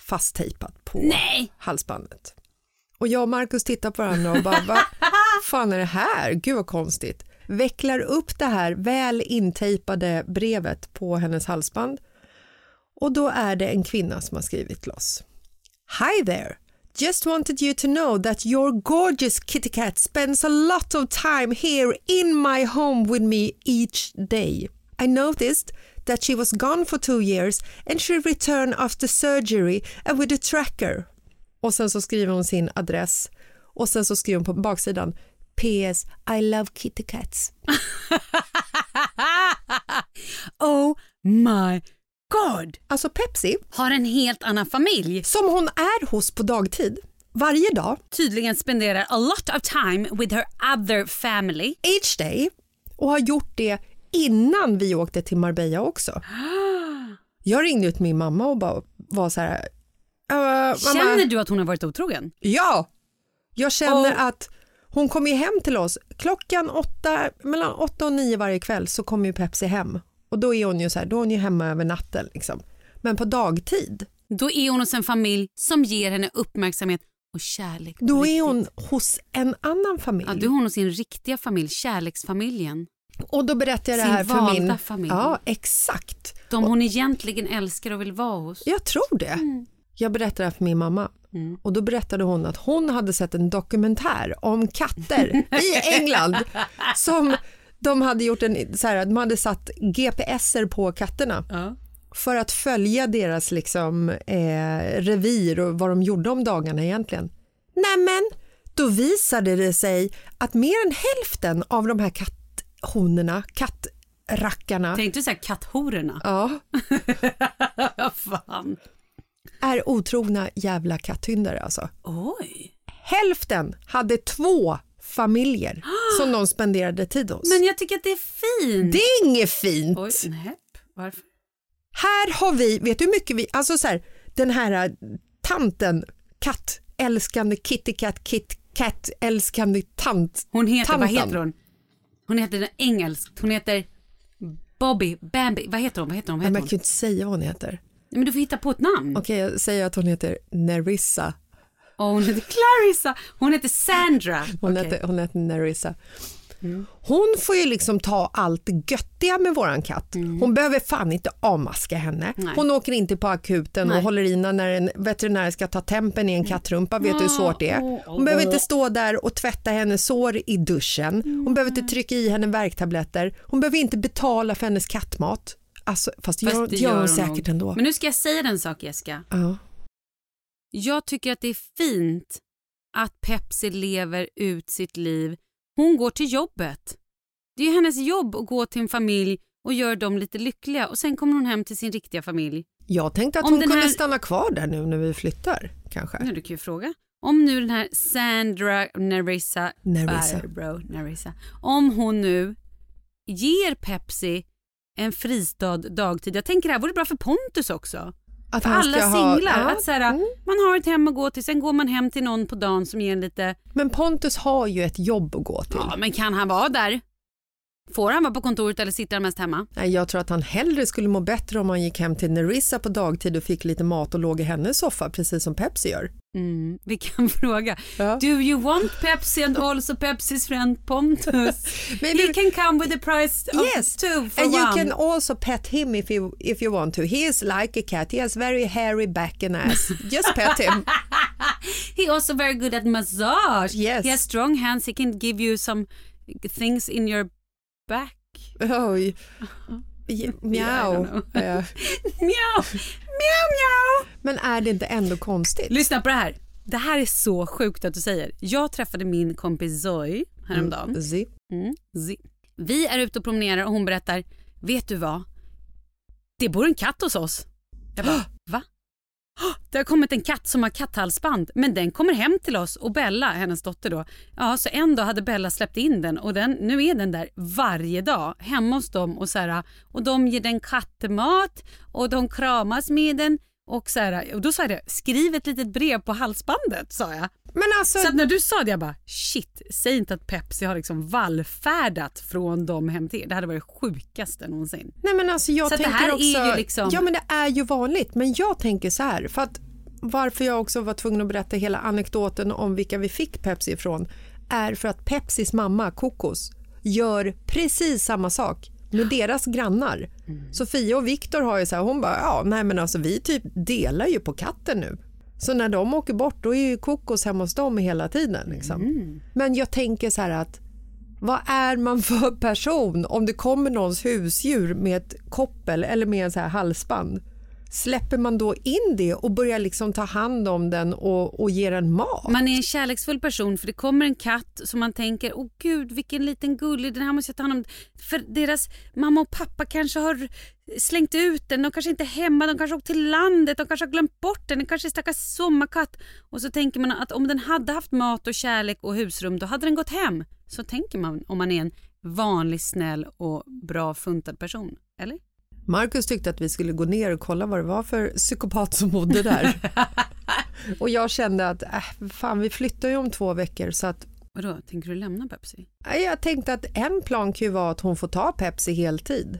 Speaker 2: fasttejpat på
Speaker 1: Nej!
Speaker 2: halsbandet. Och jag och Markus tittar på varandra och bara, vad fan är det här? Gud vad konstigt. Vecklar upp det här väl intejpade brevet på hennes halsband och då är det en kvinna som har skrivit till oss. Hi there! Just wanted you to know that your gorgeous kitty cat spends a lot of time here in my home with me each day. I noticed that she was gone for two years and she returned after surgery and with a tracker. Och sen så skriver hon sin adress och sen så skriver hon på baksidan PS I love kitty cats.
Speaker 1: Oh my god!
Speaker 2: Alltså Pepsi,
Speaker 1: Har en helt annan familj.
Speaker 2: som hon är hos på dagtid, varje dag,
Speaker 1: Tydligen spenderar a lot of time with her other family.
Speaker 2: each day och har gjort det innan vi åkte till Marbella också. Jag ringde ut min mamma och bara var så här, "Äh, mamma,
Speaker 1: Känner du att hon har varit otrogen?
Speaker 2: Ja, jag känner
Speaker 1: Oh.
Speaker 2: att Hon kommer ju hem till oss klockan åtta, mellan åtta och nio varje kväll så kommer ju Pepsi hem och då är hon ju så här, då är hon ju hemma över natten liksom. Men på dagtid,
Speaker 1: Då är hon hos en familj som ger henne uppmärksamhet och kärlek.
Speaker 2: då är hon hos en annan familj.
Speaker 1: Ja, då är hon hos sin riktiga familj, kärleksfamiljen.
Speaker 2: Och då berättar jag det här för min...
Speaker 1: familj.
Speaker 2: Ja, exakt.
Speaker 1: De hon egentligen älskar och vill vara hos.
Speaker 2: Jag tror det. Jag berättade det här för min mamma
Speaker 1: Mm.
Speaker 2: och då berättade hon att hon hade sett en dokumentär om katter i England som de hade gjort en, så här, de hade satt GPSer på katterna
Speaker 1: Ja.
Speaker 2: för att följa deras liksom, eh, revir och vad de gjorde om dagarna egentligen. Nämen, då visade det sig att mer än hälften av de här katthonorna, kattrackarna,
Speaker 1: Tänkte du säga katthororna?
Speaker 2: ja,
Speaker 1: fan.
Speaker 2: är otrogna jävla katthyndare alltså.
Speaker 1: Oj.
Speaker 2: Hälften hade två familjer som de spenderade tid hos.
Speaker 1: Men jag tycker att det är fint.
Speaker 2: det är inget fint.
Speaker 1: Oj, nej. Varför?
Speaker 2: Här har vi, vet du hur mycket vi, alltså så här, den här äh, tanten, kattälskande kitty cat, kit cat älskande tant.
Speaker 1: Hon heter, vad
Speaker 2: Tanten.
Speaker 1: heter hon? Hon heter engelskt. Hon heter Bobby, Bambi. Vad heter hon? Vad heter hon? Vad
Speaker 2: Men
Speaker 1: heter
Speaker 2: jag
Speaker 1: hon?
Speaker 2: kan ju inte säga vad hon heter.
Speaker 1: Nej, Men du får hitta på ett namn.
Speaker 2: Okej, jag säger att hon heter Nerissa.
Speaker 1: Och hon heter Clarissa. Hon heter Sandra.
Speaker 2: Hon,
Speaker 1: Okej.
Speaker 2: heter, hon heter Nerissa. Hon får ju liksom ta allt det göttiga med våran katt. Hon behöver fan inte avmaska henne.
Speaker 1: Nej.
Speaker 2: Hon åker inte på akuten och
Speaker 1: Nej.
Speaker 2: håller i när en veterinär ska ta tempen i en kattrumpa. Vet du hur svårt det är?
Speaker 1: Åh,
Speaker 2: Hon behöver inte stå där och tvätta hennes sår i duschen. Hon behöver inte trycka i henne värktabletter. Hon behöver inte betala för hennes kattmat. Alltså, fast, det
Speaker 1: Fast
Speaker 2: gör,
Speaker 1: det
Speaker 2: gör hon
Speaker 1: nog.
Speaker 2: säkert ändå.
Speaker 1: Men nu ska jag säga den sak Jessica.
Speaker 2: Ja.
Speaker 1: Jag tycker att det är fint att Pepsi lever ut sitt liv. Hon går till jobbet. Det är hennes jobb att gå till en familj och göra dem lite lyckliga och sen kommer hon hem till sin riktiga familj.
Speaker 2: Jag tänkte att
Speaker 1: Om
Speaker 2: hon kunde
Speaker 1: här-
Speaker 2: stanna kvar där nu när vi flyttar. Kanske.
Speaker 1: Nu du kan ju fråga. Om nu den här Sandra Nerissa,
Speaker 2: Nerissa.
Speaker 1: Barbro Nerissa, om hon nu ger Pepsi en fristad dagtid. Jag tänker det här vore bra för Pontus också.
Speaker 2: Att
Speaker 1: alla
Speaker 2: ha-
Speaker 1: singlar.
Speaker 2: Ja,
Speaker 1: Att så här,
Speaker 2: mm.
Speaker 1: Man har ett hem att gå till, sen går man hem till någon på dagen som ger en lite...
Speaker 2: Men Pontus har ju ett jobb att gå till.
Speaker 1: Ja, men kan han vara där? Får han vara på kontoret eller sitter han mest hemma?
Speaker 2: Nej, jag tror att han hellre skulle må bättre om han gick hem till Nerissa på dagtid och fick lite mat och låg i hennes soffa precis som Pepsi gör.
Speaker 1: Mm, vi kan fråga.
Speaker 2: Ja.
Speaker 1: Do you want Pepsi and also Pepsis friend Pontus?
Speaker 2: Men
Speaker 1: He can come with the price of
Speaker 2: Yes,
Speaker 1: two for
Speaker 2: and
Speaker 1: one.
Speaker 2: you can also pet him if you if you want to. He is like a cat. He has very hairy back and ass. Just pet him.
Speaker 1: He also very good at massage.
Speaker 2: Yes.
Speaker 1: He has strong hands. He can give you some things in your back.
Speaker 2: Oj.
Speaker 1: I
Speaker 2: Mjau.
Speaker 1: Mjau, mjau, mjau.
Speaker 2: Men är det inte ändå konstigt?
Speaker 1: Lyssna på det här. Det här är så sjukt att du säger. Jag träffade min kompis Zoe häromdagen.
Speaker 2: Zi.
Speaker 1: Mm. Zi. Vi är ute och promenerar och hon berättar, vet du vad? Det bor en katt hos oss. Jag bara, va? Det har kommit en katt som har katthalsband men den kommer hem till oss och Bella, hennes dotter då, ja så en dag hade Bella släppt in den och den, nu är den där varje dag hemma hos dem och så här, och de ger den kattmat och de kramas med den och så här, och då sa jag det, skriv ett litet brev på halsbandet sa jag.
Speaker 2: Men alltså,
Speaker 1: Så när du sa det jag bara shit, säg inte att Pepsi har liksom vallfärdat från dem hem till er. Det hade varit det sjukaste någonsin.
Speaker 2: nej men alltså jag
Speaker 1: Så att det
Speaker 2: tänker
Speaker 1: här är
Speaker 2: också,
Speaker 1: ju liksom-
Speaker 2: Ja men det är ju vanligt. Men jag tänker så här, för att varför jag också var tvungen att berätta hela anekdoten om vilka vi fick Pepsi ifrån är för att Pepsis mamma Kokos gör precis samma sak med deras grannar. Sofia och Viktor har ju så här, hon bara, ja nej men alltså vi typ delar ju på katten nu. Så när de åker bort då är ju Kokos hemma hos dem hela tiden. Liksom. Men jag tänker så här att vad är man för person om det kommer någons husdjur med ett koppel eller med en så här halsband? Släpper man då in det och börjar liksom ta hand om den och, och ge den mat?
Speaker 1: Man är en kärleksfull person för det kommer en katt som man tänker, åh gud vilken liten gullig, den här måste jag ta hand om. För deras mamma och pappa kanske har slängt ut den, de kanske inte är hemma, de kanske har åkt till landet, de kanske har glömt bort den, det kanske är stackars sommarkatt. Och så tänker man att om den hade haft mat och kärlek och husrum då hade den gått hem. Så tänker man om man är en vanlig, snäll och bra funtad person. Eller?
Speaker 2: Marcus tyckte att vi skulle gå ner och kolla vad det var för psykopat som bodde där. och jag kände att äh, fan, vi flyttar ju om två veckor så att
Speaker 1: Vadå, tänker du lämna Pepsi?
Speaker 2: Jag tänkte att en plan kan ju vara att hon får ta Pepsi heltid.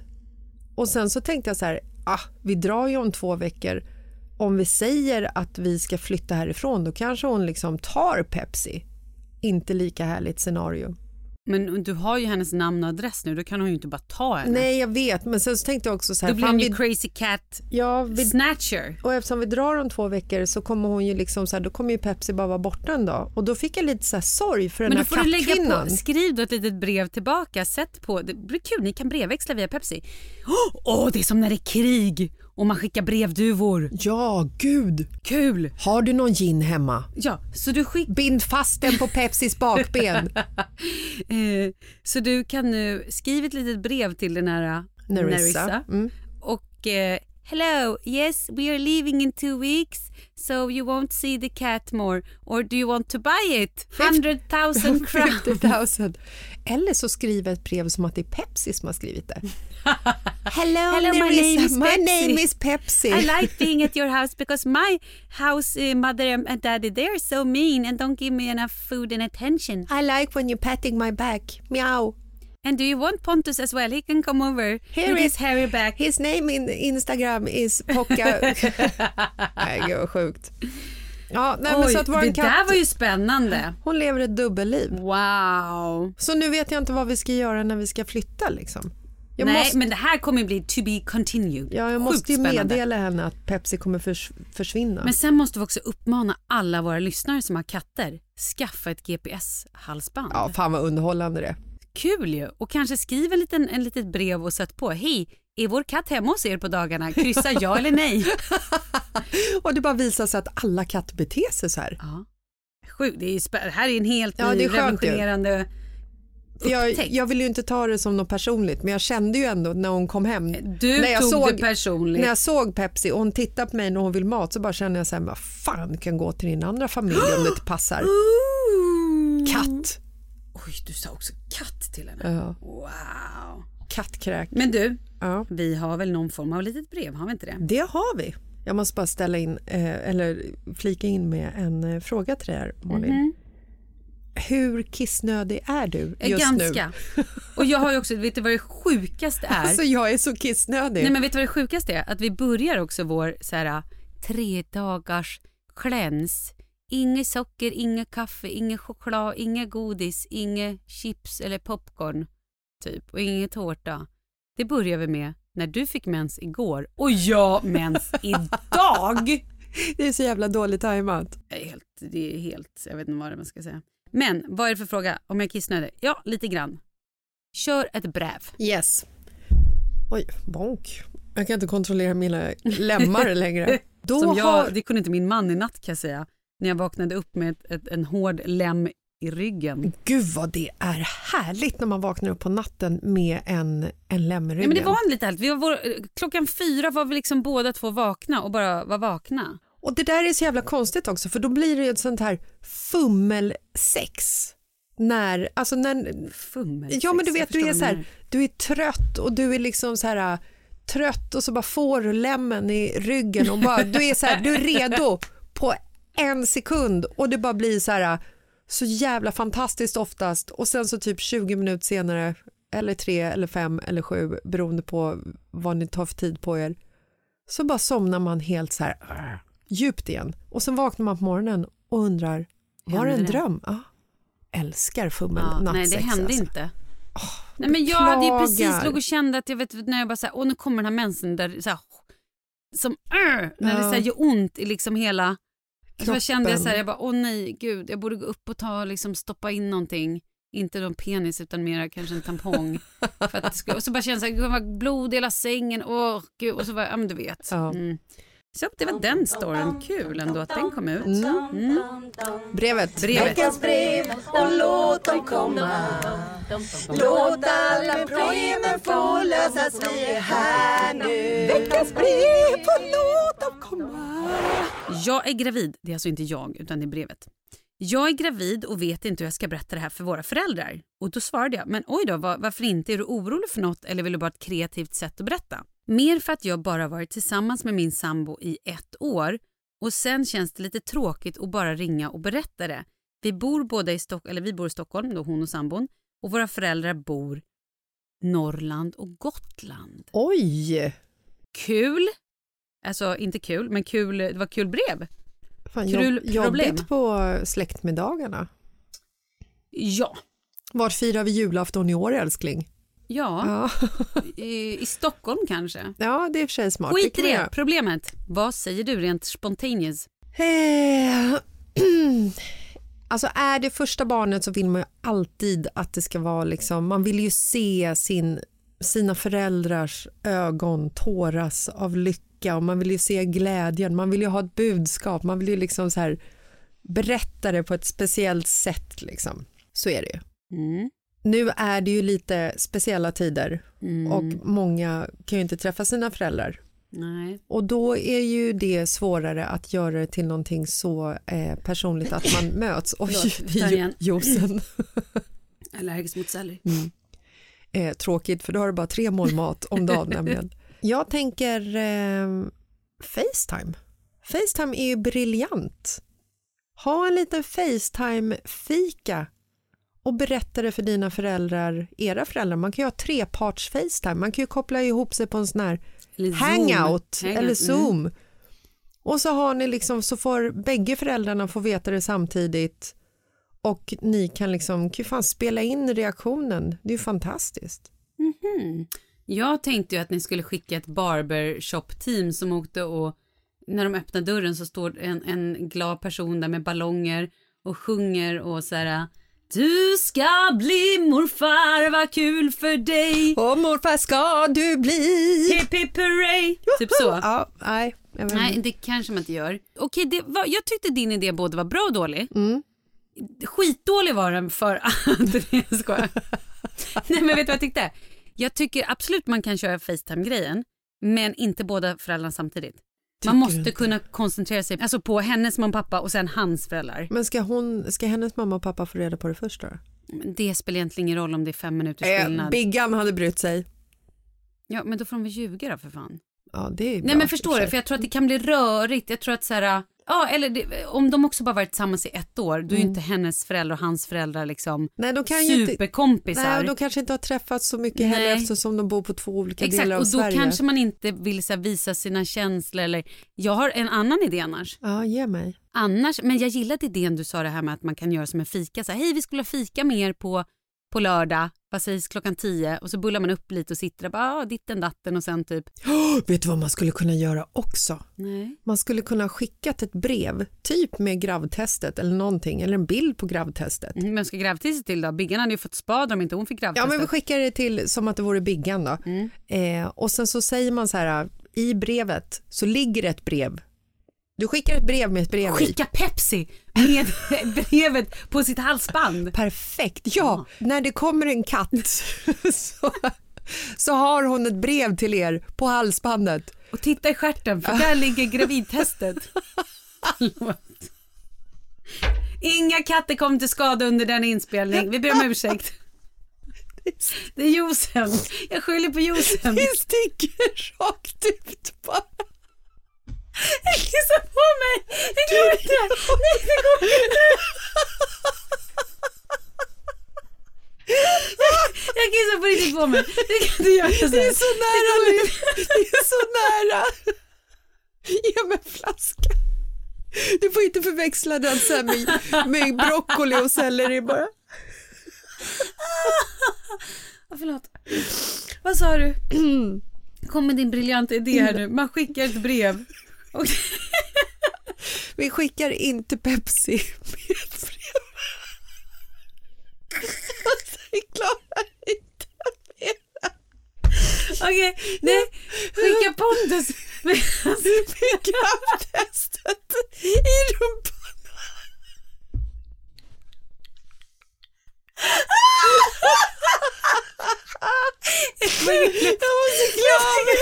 Speaker 2: Och sen så tänkte jag så här, ah, vi drar ju om två veckor. Om vi säger att vi ska flytta härifrån då kanske hon liksom tar Pepsi. Inte lika härligt scenario.
Speaker 1: Men du har ju hennes namn och adress nu, då kan hon ju inte bara ta henne.
Speaker 2: Nej, jag vet, men sen så tänkte jag också så här.
Speaker 1: Då blir hon ju
Speaker 2: vi,
Speaker 1: crazy cat
Speaker 2: ja, vi,
Speaker 1: snatcher.
Speaker 2: och eftersom vi drar om två veckor så kommer hon ju liksom så här, då kommer ju Pepsi bara vara borta en dag. Och då fick jag lite så här sorg för den
Speaker 1: Men då
Speaker 2: här
Speaker 1: får du lägga på, skriv då ett litet brev tillbaka, sätt på, det blir kul, ni kan brevväxla via Pepsi. Åh, det är som när det är krig och man skickar brevduvor.
Speaker 2: Ja, gud.
Speaker 1: Kul!
Speaker 2: Har du någon gin hemma?
Speaker 1: Ja, så du skickar
Speaker 2: Bind fast den på Pepsis bakben.
Speaker 1: Eh, så du kan nu skriva ett litet brev till den här eh,
Speaker 2: Nerissa. Mm.
Speaker 1: och eh, Hello, yes, we are leaving in two weeks, so you won't see the cat more. Or do you want to buy it? 100,000 crowns.
Speaker 2: 50 000. Eller så skriver ett brev som att det är Pepsi som har skrivit det. Hello,
Speaker 1: Hello, my name is
Speaker 2: my
Speaker 1: Pepsi.
Speaker 2: name is Pepsi.
Speaker 1: I like being at your house because my house uh, mother and daddy they're so mean and don't give me enough food and attention.
Speaker 2: I like when you're patting my back. Meow.
Speaker 1: And do you want Pontus as well? He can come over
Speaker 2: Here
Speaker 1: with
Speaker 2: is-
Speaker 1: his hairy back.
Speaker 2: His name in Instagram is Pocka. nej, gud vad sjukt. Ja, nej, men
Speaker 1: Oj,
Speaker 2: så att
Speaker 1: det
Speaker 2: katt,
Speaker 1: där var ju spännande.
Speaker 2: hon lever ett dubbelliv.
Speaker 1: Wow.
Speaker 2: Så nu vet jag inte vad vi ska göra när vi ska flytta liksom. Jag
Speaker 1: Nej,
Speaker 2: måste,
Speaker 1: men det här kommer bli to be continued.
Speaker 2: ja, jag
Speaker 1: Sjukt
Speaker 2: måste ju
Speaker 1: spännande.
Speaker 2: meddela henne att Pepsi kommer förs försvinna.
Speaker 1: Men sen måste vi också uppmana alla våra lyssnare som har katter, skaffa ett GPS-halsband.
Speaker 2: Ja, fan vad underhållande det är.
Speaker 1: Kul ju! Och kanske skriv en liten, en litet brev och sätt på. Hej, är vår katt hemma hos er på dagarna? Kryssa ja eller nej.
Speaker 2: Och det bara visar sig att alla katter beter sig så här.
Speaker 1: Ja. Sjukt, det, är det här är en helt
Speaker 2: Ja,
Speaker 1: ny, revolutionerande
Speaker 2: Jag, jag vill ju inte ta det som något personligt men jag kände ju ändå när hon kom hem.
Speaker 1: Du
Speaker 2: när jag
Speaker 1: tog
Speaker 2: såg,
Speaker 1: det personligt.
Speaker 2: När jag såg Pepsi och hon tittade på mig när hon vill mat så bara kände jag så här, vad fan kan gå till din andra familj om det inte passar. Katt.
Speaker 1: Oj, du sa också katt till henne.
Speaker 2: Ja,
Speaker 1: Wow.
Speaker 2: kattkräk.
Speaker 1: Men du,
Speaker 2: Ja,
Speaker 1: vi har väl någon form av litet brev, har vi inte det?
Speaker 2: det har vi. Jag måste bara ställa in, eh, eller flika in med en eh, fråga till dig här, Malin.
Speaker 1: Mhm.
Speaker 2: Hur kissnödig är du
Speaker 1: Eh,
Speaker 2: just
Speaker 1: Ganska.
Speaker 2: nu?
Speaker 1: Och jag har ju också, vet du vad det sjukaste är?
Speaker 2: Alltså jag är så kissnödig.
Speaker 1: Nej men vet du vad det sjukaste är? Att vi börjar också vår så här, tre dagars cleanse. Inget socker, inget kaffe, inget choklad, inget godis, inget chips eller popcorn. Typ. Och inget tårta. Det börjar vi med när du fick mens igår och jag mens idag.
Speaker 2: Det är så jävla dåligt tajmat.
Speaker 1: Det är helt, det är helt, jag vet inte vad man ska säga. Men vad är det för fråga? Om jag är kissnödig? Ja, lite grann. Kör ett brev.
Speaker 2: Yes. Oj, bonk. Jag kan inte kontrollera mina lemmar längre. Då
Speaker 1: Som jag,
Speaker 2: har...
Speaker 1: Det kunde inte min man i natt kan jag säga. När jag vaknade upp med ett, ett, en hård lem i ryggen.
Speaker 2: Gud vad det är härligt när man vaknar upp på natten med en, en lem i
Speaker 1: Ja,
Speaker 2: ryggen.
Speaker 1: men det var en lite härligt. Vi var vår, klockan fyra var vi liksom båda två vakna och bara var vakna.
Speaker 2: Och det där är så jävla konstigt också för då blir det ett sånt här fummelsex. När, alltså när,
Speaker 1: Fummelsex.
Speaker 2: ja men du vet du är så här, du är trött och du är liksom så här trött och så bara får du lemmen i ryggen och bara, du är så här, du är redo på en sekund och det bara blir så här så jävla fantastiskt oftast och sen så typ 20 minuter senare eller tre eller fem eller sju beroende på vad ni tar för tid på er så bara somnar man helt så här djupt igen och sen vaknar man på morgonen och undrar var det en
Speaker 1: det?
Speaker 2: dröm? Ja. Älskar fummel
Speaker 1: Ja, nej,
Speaker 2: nattsex.
Speaker 1: det hände
Speaker 2: alltså.
Speaker 1: inte. nej, men jag hade ju precis låg och kände att jag vet när jag bara så här, åh nu kommer den här mensen där så här, som när det
Speaker 2: Ja.
Speaker 1: så här, gör ont i liksom hela så jag kände jag så här,
Speaker 2: Kroppen.
Speaker 1: jag bara åh nej gud jag borde gå upp och ta liksom stoppa in någonting inte någon penis utan mer kanske en tampong. För att, det och så bara kände jag så här, gud, vad blod i hela sängen, åh gud och så var ja men du vet.
Speaker 2: Ja.
Speaker 1: Mm. Så det var den storyn, kul ändå att den kom ut.
Speaker 2: Mm.
Speaker 1: Mm.
Speaker 2: Brevet.
Speaker 1: Brevet.
Speaker 8: brev och låt dem komma Låt alla problemen få lösas, vi är här nu Veckans brev och låt dem komma
Speaker 1: Jag är gravid, det är alltså inte jag utan det är brevet. Jag är gravid och vet inte hur jag ska berätta det här för våra föräldrar. Och då svarade jag, men oj då, var, varför inte? Är du orolig för något eller vill du bara ha ett kreativt sätt att berätta? Mer för att jag bara varit tillsammans med min sambo i ett år och sen känns det lite tråkigt att bara ringa och berätta det. Vi bor båda i Stock eller vi bor i Stockholm, då hon och sambon. Och våra föräldrar bor Norrland och Gotland.
Speaker 2: Oj!
Speaker 1: Kul! Alltså inte kul, men kul, det var kul brev.
Speaker 2: Fan,
Speaker 1: Krul-
Speaker 2: jobb,
Speaker 1: problem.
Speaker 2: jobbigt på släktmiddagarna.
Speaker 1: Ja.
Speaker 2: Vart firar vi julafton i år älskling?
Speaker 1: Ja,
Speaker 2: Ja,
Speaker 1: i, i Stockholm kanske.
Speaker 2: ja det är i och för sig smart.
Speaker 1: Skit i det.
Speaker 2: göra.
Speaker 1: Problemet. Vad säger du rent spontaneous?
Speaker 2: Eh, Alltså är det första barnet så vill man ju alltid att det ska vara liksom, man vill ju se sin, sina föräldrars ögon tåras av lycka och man vill ju se glädjen, man vill ju ha ett budskap, man vill ju liksom så här berätta det på ett speciellt sätt liksom. Så är det ju.
Speaker 1: Mm.
Speaker 2: Nu är det ju lite speciella tider
Speaker 1: Mm.
Speaker 2: och många kan ju inte träffa sina föräldrar
Speaker 1: Nej.
Speaker 2: och då är ju det svårare att göra det till någonting så eh, personligt att man möts. Oj,
Speaker 1: vi
Speaker 2: juicen.
Speaker 1: Allergisk mot selleri.
Speaker 2: Eh, tråkigt för då har du bara tre mål mat om dagen nämligen. Jag tänker eh, Facetime. Facetime är ju briljant. Ha en liten Facetime-fika och berätta det för dina föräldrar, era föräldrar. Man kan ju ha treparts Facetime, man kan ju koppla ihop sig på en sån här
Speaker 1: Eller
Speaker 2: hangout
Speaker 1: Hangout,
Speaker 2: eller
Speaker 1: mm.
Speaker 2: zoom. Och så har ni liksom så får bägge föräldrarna få veta det samtidigt och ni kan liksom kan fan spela in reaktionen. Det är ju fantastiskt.
Speaker 1: Mhm. Jag tänkte ju att ni skulle skicka ett barbershop-team som åkte och när de öppnar dörren så står en, en glad person där med ballonger och sjunger och så här Du ska bli morfar, vad kul för dig.
Speaker 2: Och morfar ska du bli.
Speaker 1: Hipp hipp hurray. Typ så.
Speaker 2: Ja, nej.
Speaker 1: Nej, det kanske man inte gör. Okej, det var, jag tyckte din idé både var bra och dålig.
Speaker 2: Mm.
Speaker 1: Skitdålig var den för att... Nej, jag skojar. Nej, men vet du vad jag tyckte? Jag tycker absolut man kan köra Facetime-grejen, men inte båda föräldrarna samtidigt. Man måste kunna koncentrera sig alltså på hennes mamma och pappa och sen hans föräldrar.
Speaker 2: Men ska, hon, ska hennes mamma och pappa få reda på det först då?
Speaker 1: Det spelar egentligen ingen roll om det är fem minuters
Speaker 2: Eh,
Speaker 1: skillnad.
Speaker 2: Biggan hade brytt sig.
Speaker 1: Ja, men då får de väl ljuga då för fan.
Speaker 2: Ja, det är bra,
Speaker 1: Nej men förstår du, för jag tror att det kan bli rörigt. Jag tror att så här, ja eller det, om de också bara varit tillsammans i ett år, då är ju inte hennes föräldrar och hans föräldrar liksom
Speaker 2: Mm. Nej, de kan ju inte,
Speaker 1: superkompisar.
Speaker 2: nej, och de kanske inte har träffats så mycket heller
Speaker 1: Nej.
Speaker 2: eftersom de bor på två olika
Speaker 1: Exakt,
Speaker 2: delar av
Speaker 1: och då
Speaker 2: Sverige.
Speaker 1: kanske man inte vill så här, visa sina känslor eller jag har en annan idé annars.
Speaker 2: Ja, ge mig.
Speaker 1: Annars, men jag gillade idén du sa det här med att man kan göra som en fika. Så här, Hej, vi skulle ha fika med er på, på lördag, vad sägs klockan tio? Och så bullar man upp lite och sitter där, bara, ah, ditten datten och sen typ,
Speaker 2: Oh, vet du vad man skulle kunna göra också?
Speaker 1: nej.
Speaker 2: Man skulle kunna ha skickat ett brev, typ med gravtestet eller någonting, eller en bild på gravtestet.
Speaker 1: Mm, Men ska gravtestet till då? Biggan hade ju fått spad om inte hon fick
Speaker 2: Ja,
Speaker 1: gravtestet.
Speaker 2: men vi skickar det till som att det vore Biggan då.
Speaker 1: Mm.
Speaker 2: Eh, och sen så säger man så här, i brevet så ligger ett brev. Du skickar ett brev med ett brev.
Speaker 1: Skicka Pepsi med brevet på sitt halsband.
Speaker 2: Perfekt, ja. När det kommer en katt så, så har hon ett brev till er på halsbandet.
Speaker 1: Och titta i stjärten för där ligger gravidtestet. Inga katter kom till skada under den inspelning. Vi ber om ursäkt. Det är juicen. Jag skyller på juicen.
Speaker 2: Det sticker rakt ut bara.
Speaker 1: Jag kissar på mig. Det går inte. Nej, det går inte. Jag kissar på riktigt på mig. Det kan du göra sen.
Speaker 2: Det är så nära Liv. Det är så nära. Ge mig en flaska. Du får inte förväxla den sen med, med broccoli och selleri bara.
Speaker 1: Ja, förlåt. Vad sa du? Kom med din briljanta idé här nu. Man skickar ett brev. Och
Speaker 2: Vi skickar inte Pepsi med brev. Vi klarar inte mer.
Speaker 1: Okej, nej. Skicka Pontus.
Speaker 2: Med grabbtestet i rumpan. Jag måste klara mig.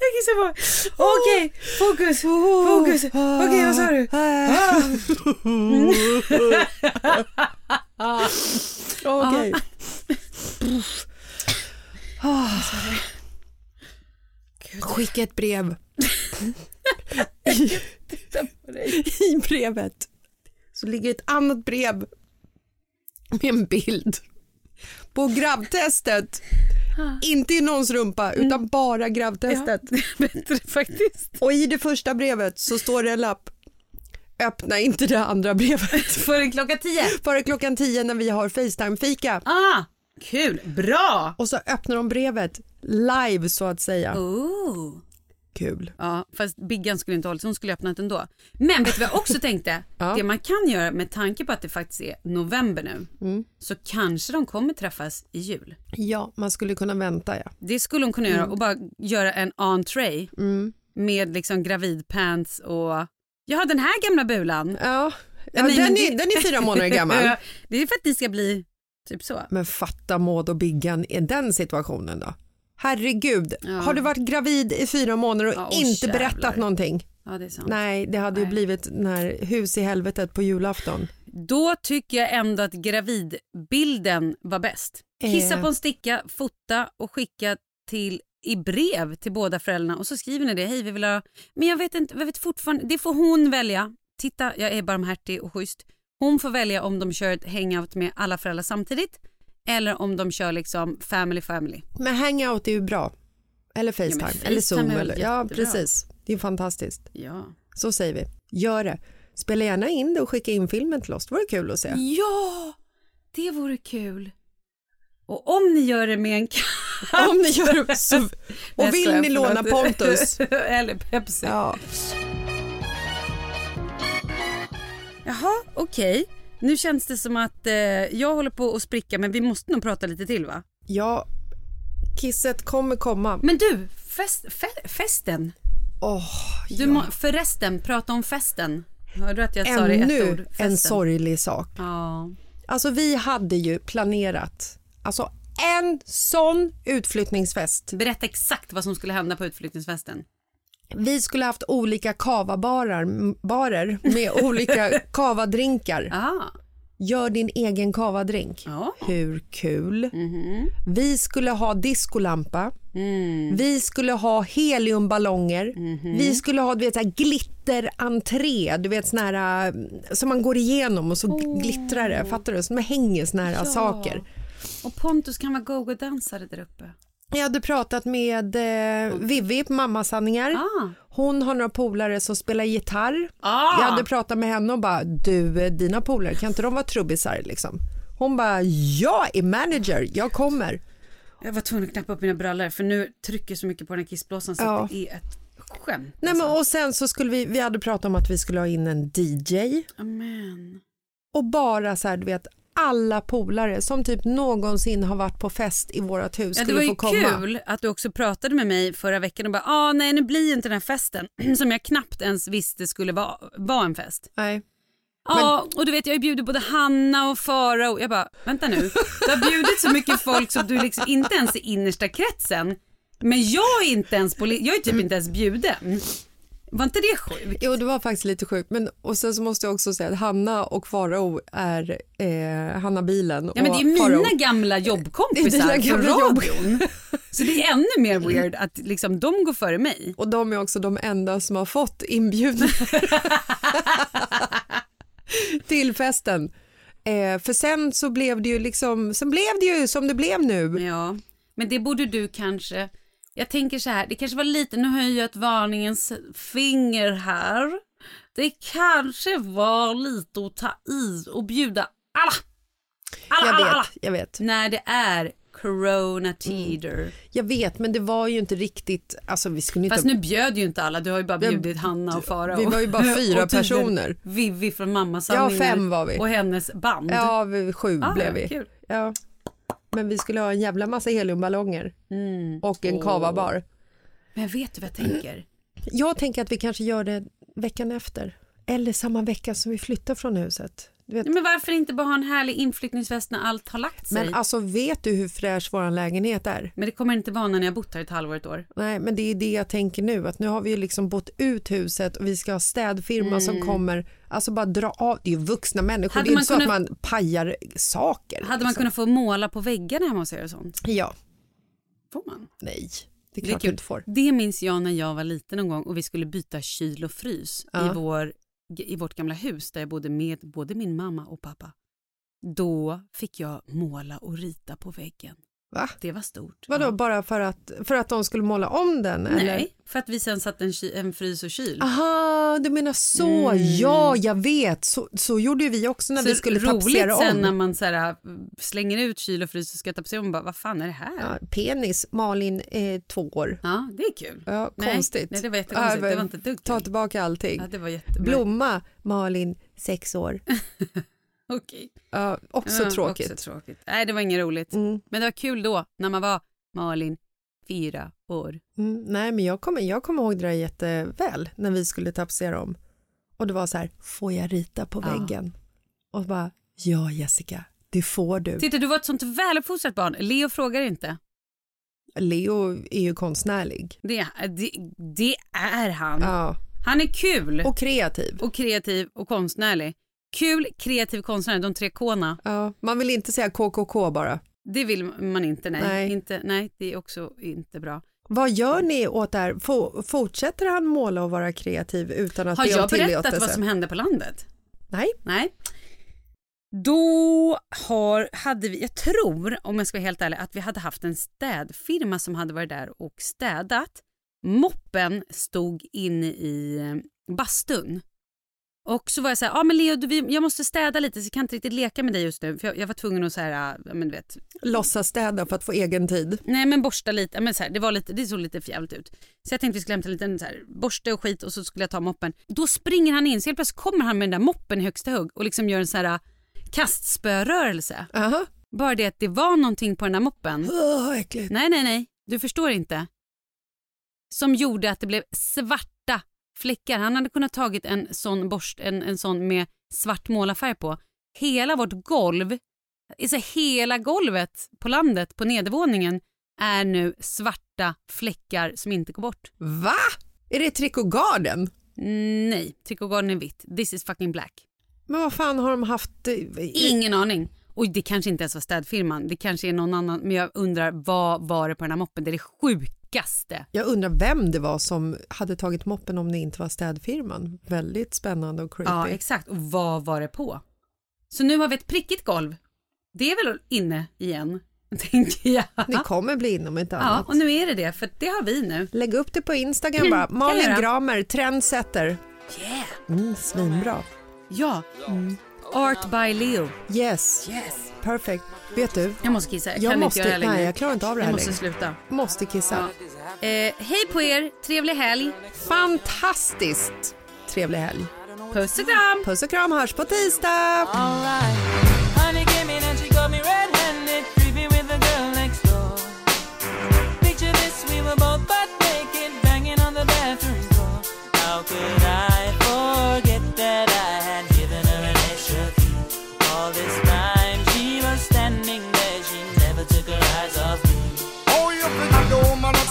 Speaker 1: Jag kissar på Okej, fokus, fokus. Okej, vad sa du?
Speaker 2: Okej. Skicka ett brev.
Speaker 1: för dig.
Speaker 2: I brevet så ligger ett annat brev med en bild på grabbtestet. Inte i någons rumpa utan bara grabbtestet.
Speaker 1: Bättre faktiskt.
Speaker 2: Och i det första brevet så står det en lapp. Öppna inte det andra brevet
Speaker 1: Före klockan tio.
Speaker 2: före klockan 10 när vi har Facetime-fika.
Speaker 1: Ah, kul. Bra.
Speaker 2: Och så öppnar de brevet live så att säga.
Speaker 1: Oh.
Speaker 2: Kul.
Speaker 1: Ja, fast Biggan skulle inte hållit, så hon skulle öppnat ändå. Men vet du vad jag också tänkte?
Speaker 2: Ja.
Speaker 1: Det man kan göra med tanke på att det faktiskt är november nu,
Speaker 2: Mm.
Speaker 1: så kanske de kommer träffas i jul.
Speaker 2: Ja, man skulle kunna vänta ja.
Speaker 1: Det skulle hon kunna göra och bara göra en entree
Speaker 2: Mm.
Speaker 1: med liksom gravidpants och ja den här gamla bulan.
Speaker 2: Ja, ja
Speaker 1: Nej,
Speaker 2: den, är,
Speaker 1: det-
Speaker 2: den är fyra månader gammal.
Speaker 1: det är för att ni ska bli typ så.
Speaker 2: Men fatta Maud och Biggan i den situationen då. Herregud,
Speaker 1: Ja.
Speaker 2: har du varit gravid i fyra månader och
Speaker 1: Ja,
Speaker 2: inte
Speaker 1: jävlar.
Speaker 2: berättat någonting?
Speaker 1: Ja, det.
Speaker 2: Nej, det hade ju
Speaker 1: Nej.
Speaker 2: blivit när hus i helvetet på julafton.
Speaker 1: Då tycker jag ändå att gravidbilden var bäst. Kissa
Speaker 2: Eh.
Speaker 1: på en sticka, fota och skicka till i brev till båda föräldrarna och så skriver ni det. Hej, vi vill ha... Men jag vet inte, jag vet fortfarande, det får hon välja. Titta, jag är barmhärtig och schysst. Hon får välja om de kör ett hangout med alla föräldrar samtidigt eller om de kör liksom family family.
Speaker 2: Men hangout är ju bra. Eller Facetime,
Speaker 1: FaceTime
Speaker 2: eller Zoom. Eller, ja, precis. Det är fantastiskt.
Speaker 1: Ja.
Speaker 2: Så säger vi. Gör det. Spela gärna in det och skicka in filmen till oss. Det vore kul att se.
Speaker 1: Ja, det vore kul. Och om ni gör det med en katt.
Speaker 2: Om ni gör det så... Och vill ni låna. Pontus?
Speaker 1: Eller Pepsi.
Speaker 2: Ja.
Speaker 1: Jaha, okej. Nu känns det som att eh, jag håller på att spricka men vi måste nog prata lite till va?
Speaker 2: ja, kisset kommer komma.
Speaker 1: Men du, fest, fe, festen.
Speaker 2: Åh,
Speaker 1: Du må, förresten, prata om festen. Hörde du att jag sa det ett
Speaker 2: ännu
Speaker 1: ord?
Speaker 2: en
Speaker 1: Festen.
Speaker 2: sorglig sak.
Speaker 1: Ja.
Speaker 2: Alltså vi hade ju planerat alltså en sån utflyttningsfest.
Speaker 1: Berätta exakt vad som skulle hända på utflyttningsfesten.
Speaker 2: Vi skulle haft olika kavabarer barer med olika kavadrinkar.
Speaker 1: Ah.
Speaker 2: Gör din egen kavadrink.
Speaker 1: Ja.
Speaker 2: Hur kul?
Speaker 1: Mhm.
Speaker 2: Vi skulle ha diskolampa.
Speaker 1: Mm.
Speaker 2: Vi skulle ha heliumballonger.
Speaker 1: Mhm.
Speaker 2: Vi skulle ha du vet, så här, glitterentré, du vet sån här äh, som man går igenom och så glittrar det. Fattar du? Som hänger såna här
Speaker 1: Ja.
Speaker 2: saker.
Speaker 1: Och Pontus kan vara go-go-dansare där uppe.
Speaker 2: Jag hade pratat med eh, Vivi på Mammasanningar.
Speaker 1: Ah.
Speaker 2: Hon har några polare som spelar gitarr.
Speaker 1: Ah.
Speaker 2: Jag hade pratat med henne och bara, du, eh, dina polare, kan inte de vara trubbisar liksom? Hon bara, jag är manager, jag kommer.
Speaker 1: Jag var tvungen att knappa upp mina brallor för nu trycker så mycket på den här kissblåsan så
Speaker 2: Ja.
Speaker 1: att det är ett skämt.
Speaker 2: Nej, men,
Speaker 1: alltså.
Speaker 2: och sen så skulle vi, vi hade pratat om att vi skulle ha in en DJ
Speaker 1: Amen.
Speaker 2: och bara så här, du vet, alla polare som typ någonsin har varit på fest i vårt hus
Speaker 1: Ja, det
Speaker 2: skulle
Speaker 1: var ju
Speaker 2: få komma.
Speaker 1: kul att du också pratade med mig förra veckan och bara ah, nej nu blir inte den här festen som jag knappt ens visste skulle vara, vara en fest.
Speaker 2: Nej.
Speaker 1: Ja och du vet jag har bjudit både Hanna och Farao. Jag bara vänta nu du har bjudit så mycket folk som du liksom inte ens är innersta kretsen. Men jag är inte ens på, jag är typ inte ens bjuden. Var inte det sjukt?
Speaker 2: Jo, det var faktiskt lite sjukt. Men, och sen så måste jag också säga att Hanna och Farao är eh, Hanna bilen.
Speaker 1: Ja men det är mina
Speaker 2: Farao-
Speaker 1: gamla jobbkompisar
Speaker 2: dina
Speaker 1: från
Speaker 2: gamla jobb-
Speaker 1: radion. Så det är ännu mer weird att liksom de går före mig.
Speaker 2: Och de är också de enda som har fått inbjudningar till festen. Eh, för sen så blev det ju liksom, sen blev det ju som det blev nu.
Speaker 1: Ja, men det borde du kanske... Jag tänker så här, det kanske var lite, nu höjer jag ett varningens finger här. Det kanske var lite att ta i och bjuda alla. Alla,
Speaker 2: Jag
Speaker 1: alla,
Speaker 2: vet,
Speaker 1: alla.
Speaker 2: jag vet.
Speaker 1: När det är corona tider.
Speaker 2: Jag vet, men det var ju inte riktigt, alltså vi skulle inte...
Speaker 1: Fast nu bjöd ju inte alla, du har ju bara bjudit Hanna och Farao.
Speaker 2: vi var ju bara fyra personer.
Speaker 1: Vivi från Mamma
Speaker 2: Ja, fem var vi.
Speaker 1: Och hennes band.
Speaker 2: Ja, vi, sju
Speaker 1: Ah,
Speaker 2: blev vi.
Speaker 1: kul.
Speaker 2: Ja. Men vi skulle ha en jävla massa heliumballonger
Speaker 1: Mm.
Speaker 2: och en kavabar.
Speaker 1: Men vet du vad jag tänker?
Speaker 2: Jag tänker att vi kanske gör det veckan efter. Eller samma vecka som vi flyttar från huset.
Speaker 1: Men varför inte bara ha en härlig inflyttningsfest när allt har lagt sig?
Speaker 2: Men alltså vet du hur fräsch vår lägenhet är?
Speaker 1: Men det kommer inte vara när ni har bott här ett halvår, ett år.
Speaker 2: Nej, men det är det jag tänker nu. Att nu har vi ju liksom bott ut huset och vi ska ha städfirma som kommer. Alltså bara dra av. Det är ju vuxna människor.
Speaker 1: Hade
Speaker 2: det är
Speaker 1: man
Speaker 2: inte så
Speaker 1: kunnat-
Speaker 2: att man pajar saker.
Speaker 1: Hade man
Speaker 2: liksom.
Speaker 1: kunnat få måla på väggarna hemma hos er och sånt?
Speaker 2: Ja.
Speaker 1: Får man?
Speaker 2: Nej, det är
Speaker 1: Det är
Speaker 2: klart du inte får.
Speaker 1: Det minns jag när jag var liten någon gång och vi skulle byta kyl och frys
Speaker 2: Ja.
Speaker 1: i vår i vårt gamla hus där jag bodde med både min mamma och pappa. Då fick jag måla och rita på väggen.
Speaker 2: Va?
Speaker 1: Det var stort.
Speaker 2: Vadå,
Speaker 1: Ja.
Speaker 2: bara för att, för att de skulle måla om den? Eller?
Speaker 1: Nej, för att vi sen satte en, en frys och kyl.
Speaker 2: Aha, du menar så.
Speaker 1: Mm.
Speaker 2: Ja, jag vet. Så, så gjorde vi också när
Speaker 1: Så
Speaker 2: vi skulle
Speaker 1: roligt
Speaker 2: tapetsera
Speaker 1: sen
Speaker 2: om.
Speaker 1: när man så här, äh, slänger ut kyl och frys och ska tapetsera om. Bara, vad fan är det här?
Speaker 2: Ja, penis, Malin, eh, två år.
Speaker 1: Ja, det är kul.
Speaker 2: Ja,
Speaker 1: Nej,
Speaker 2: konstigt.
Speaker 1: nej, det var jättekonstigt. Det var inte dugg
Speaker 2: Ta tillbaka allting.
Speaker 1: Ja, det var jättebra.
Speaker 2: Blomma, Malin, sex år.
Speaker 1: Okej.
Speaker 2: Ja, också
Speaker 1: Ja,
Speaker 2: tråkigt.
Speaker 1: Också tråkigt. Nej, det var inget roligt.
Speaker 2: Mm.
Speaker 1: Men det var kul då när man var Malin, fyra år.
Speaker 2: Mm, nej, men jag kommer, jag kommer ihåg det där jätteväl när vi skulle tapetsera om. Och det var så här, får jag rita på
Speaker 1: Ja.
Speaker 2: väggen? Och bara, ja Jessica, det får du.
Speaker 1: Titta, du var ett sånt väluppfostrat barn. Leo frågar inte.
Speaker 2: Leo är ju konstnärlig.
Speaker 1: Det, det, det är han.
Speaker 2: Ja,
Speaker 1: Han är kul
Speaker 2: och kreativ.
Speaker 1: och kreativ och konstnärlig. Kul, kreativ, konstnärlig, de tre K'na.
Speaker 2: Ja, man vill inte säga KKK bara.
Speaker 1: Det vill man inte, nej.
Speaker 2: Nej.
Speaker 1: Inte, nej, det är också inte bra.
Speaker 2: Vad gör ni åt det här? Fo- Fortsätter han måla och vara kreativ utan att
Speaker 1: Har jag berättat vad som hände på landet?
Speaker 2: Nej.
Speaker 1: Nej. Då har, hade vi, jag tror om jag ska vara helt ärlig, att vi hade haft en städfirma som hade varit där och städat. Moppen stod inne i eh, bastun. Och så var jag så här, ah, men Leo, du, jag måste städa lite så jag kan inte riktigt leka med dig just nu. För jag, jag var tvungen att så här, ja men du vet,
Speaker 2: Låtsas städa för att få egen tid.
Speaker 1: nej men borsta lite, men så här, det, var lite, det såg lite förjävligt ut. Så jag tänkte vi skulle hämta en liten så här, borste och skit och så skulle jag ta moppen. Då springer han in, så helt plötsligt kommer han med den där moppen i högsta hugg och liksom gör en så här kastspörörelse.
Speaker 2: Aha.
Speaker 1: Bara det att det var någonting på den där moppen.
Speaker 2: Åh, äckligt.
Speaker 1: Nej, nej, nej, du förstår inte. Som gjorde att det blev svarta fläckar. Han hade kunnat tagit en sån borst, en, en sån med svart målarfärg på. Hela vårt golv, alltså hela golvet på landet på nedervåningen är nu svarta fläckar som inte går bort.
Speaker 2: Va? Är det Trick Garden?
Speaker 1: Nej, Tricot är vitt. This is fucking black.
Speaker 2: Men vad fan har de haft? eh,
Speaker 1: Ingen aning. Och det kanske inte ens var städfirman. Det kanske är någon annan. Men jag undrar vad var det på den här moppen? Det är det sjukaste.
Speaker 2: Jag undrar vem det var som hade tagit moppen om det inte var städfirman. Väldigt spännande och creepy.
Speaker 1: Ja, exakt. Och vad var det på? Så nu har vi ett prickigt golv. Det är väl inne igen, tänker jag.
Speaker 2: Ni kommer bli inom ett
Speaker 1: Ja,
Speaker 2: annat.
Speaker 1: och nu är det det, för det har vi nu.
Speaker 2: Lägg upp det på Instagram bara.
Speaker 1: Mm, jag
Speaker 2: Malin. Gramer, trendsetter.
Speaker 1: Yeah!
Speaker 2: Mm, svinbra.
Speaker 1: Ja. Art by Leo.
Speaker 2: Yes,
Speaker 1: Yes.
Speaker 2: perfect. Vet du,
Speaker 1: Jag måste kissa. Jag,
Speaker 2: Jag
Speaker 1: kan
Speaker 2: måste-
Speaker 1: inte göra det
Speaker 2: nej, jag klarar inte av det här
Speaker 1: Jag måste
Speaker 2: längre.
Speaker 1: sluta.
Speaker 2: måste kissa.
Speaker 1: Ja. Eh, hej på er, trevlig helg.
Speaker 2: Fantastiskt trevlig helg.
Speaker 1: Puss och kram!
Speaker 2: Puss och kram, hörs på tisdag!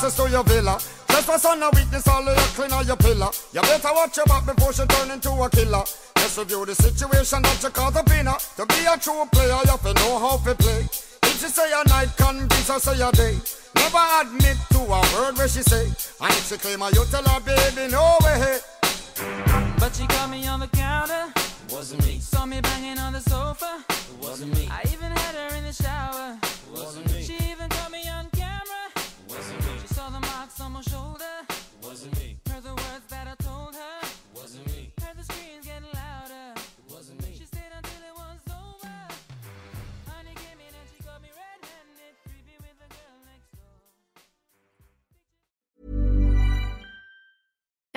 Speaker 9: Access to your villa? Trespass on a witness, all of your clean on your pillar. You better watch your back before she turn into a killer. Just review the situation that you caught up in her. To be a true player, you have to know how to play. If she say a night, convince her say a day. Never admit to a word where she say. And if she claim her, you tell her, baby, no way.
Speaker 8: But she caught me on the counter. Wasn't me. Saw me banging on the sofa. Wasn't me. I even had her in the shower.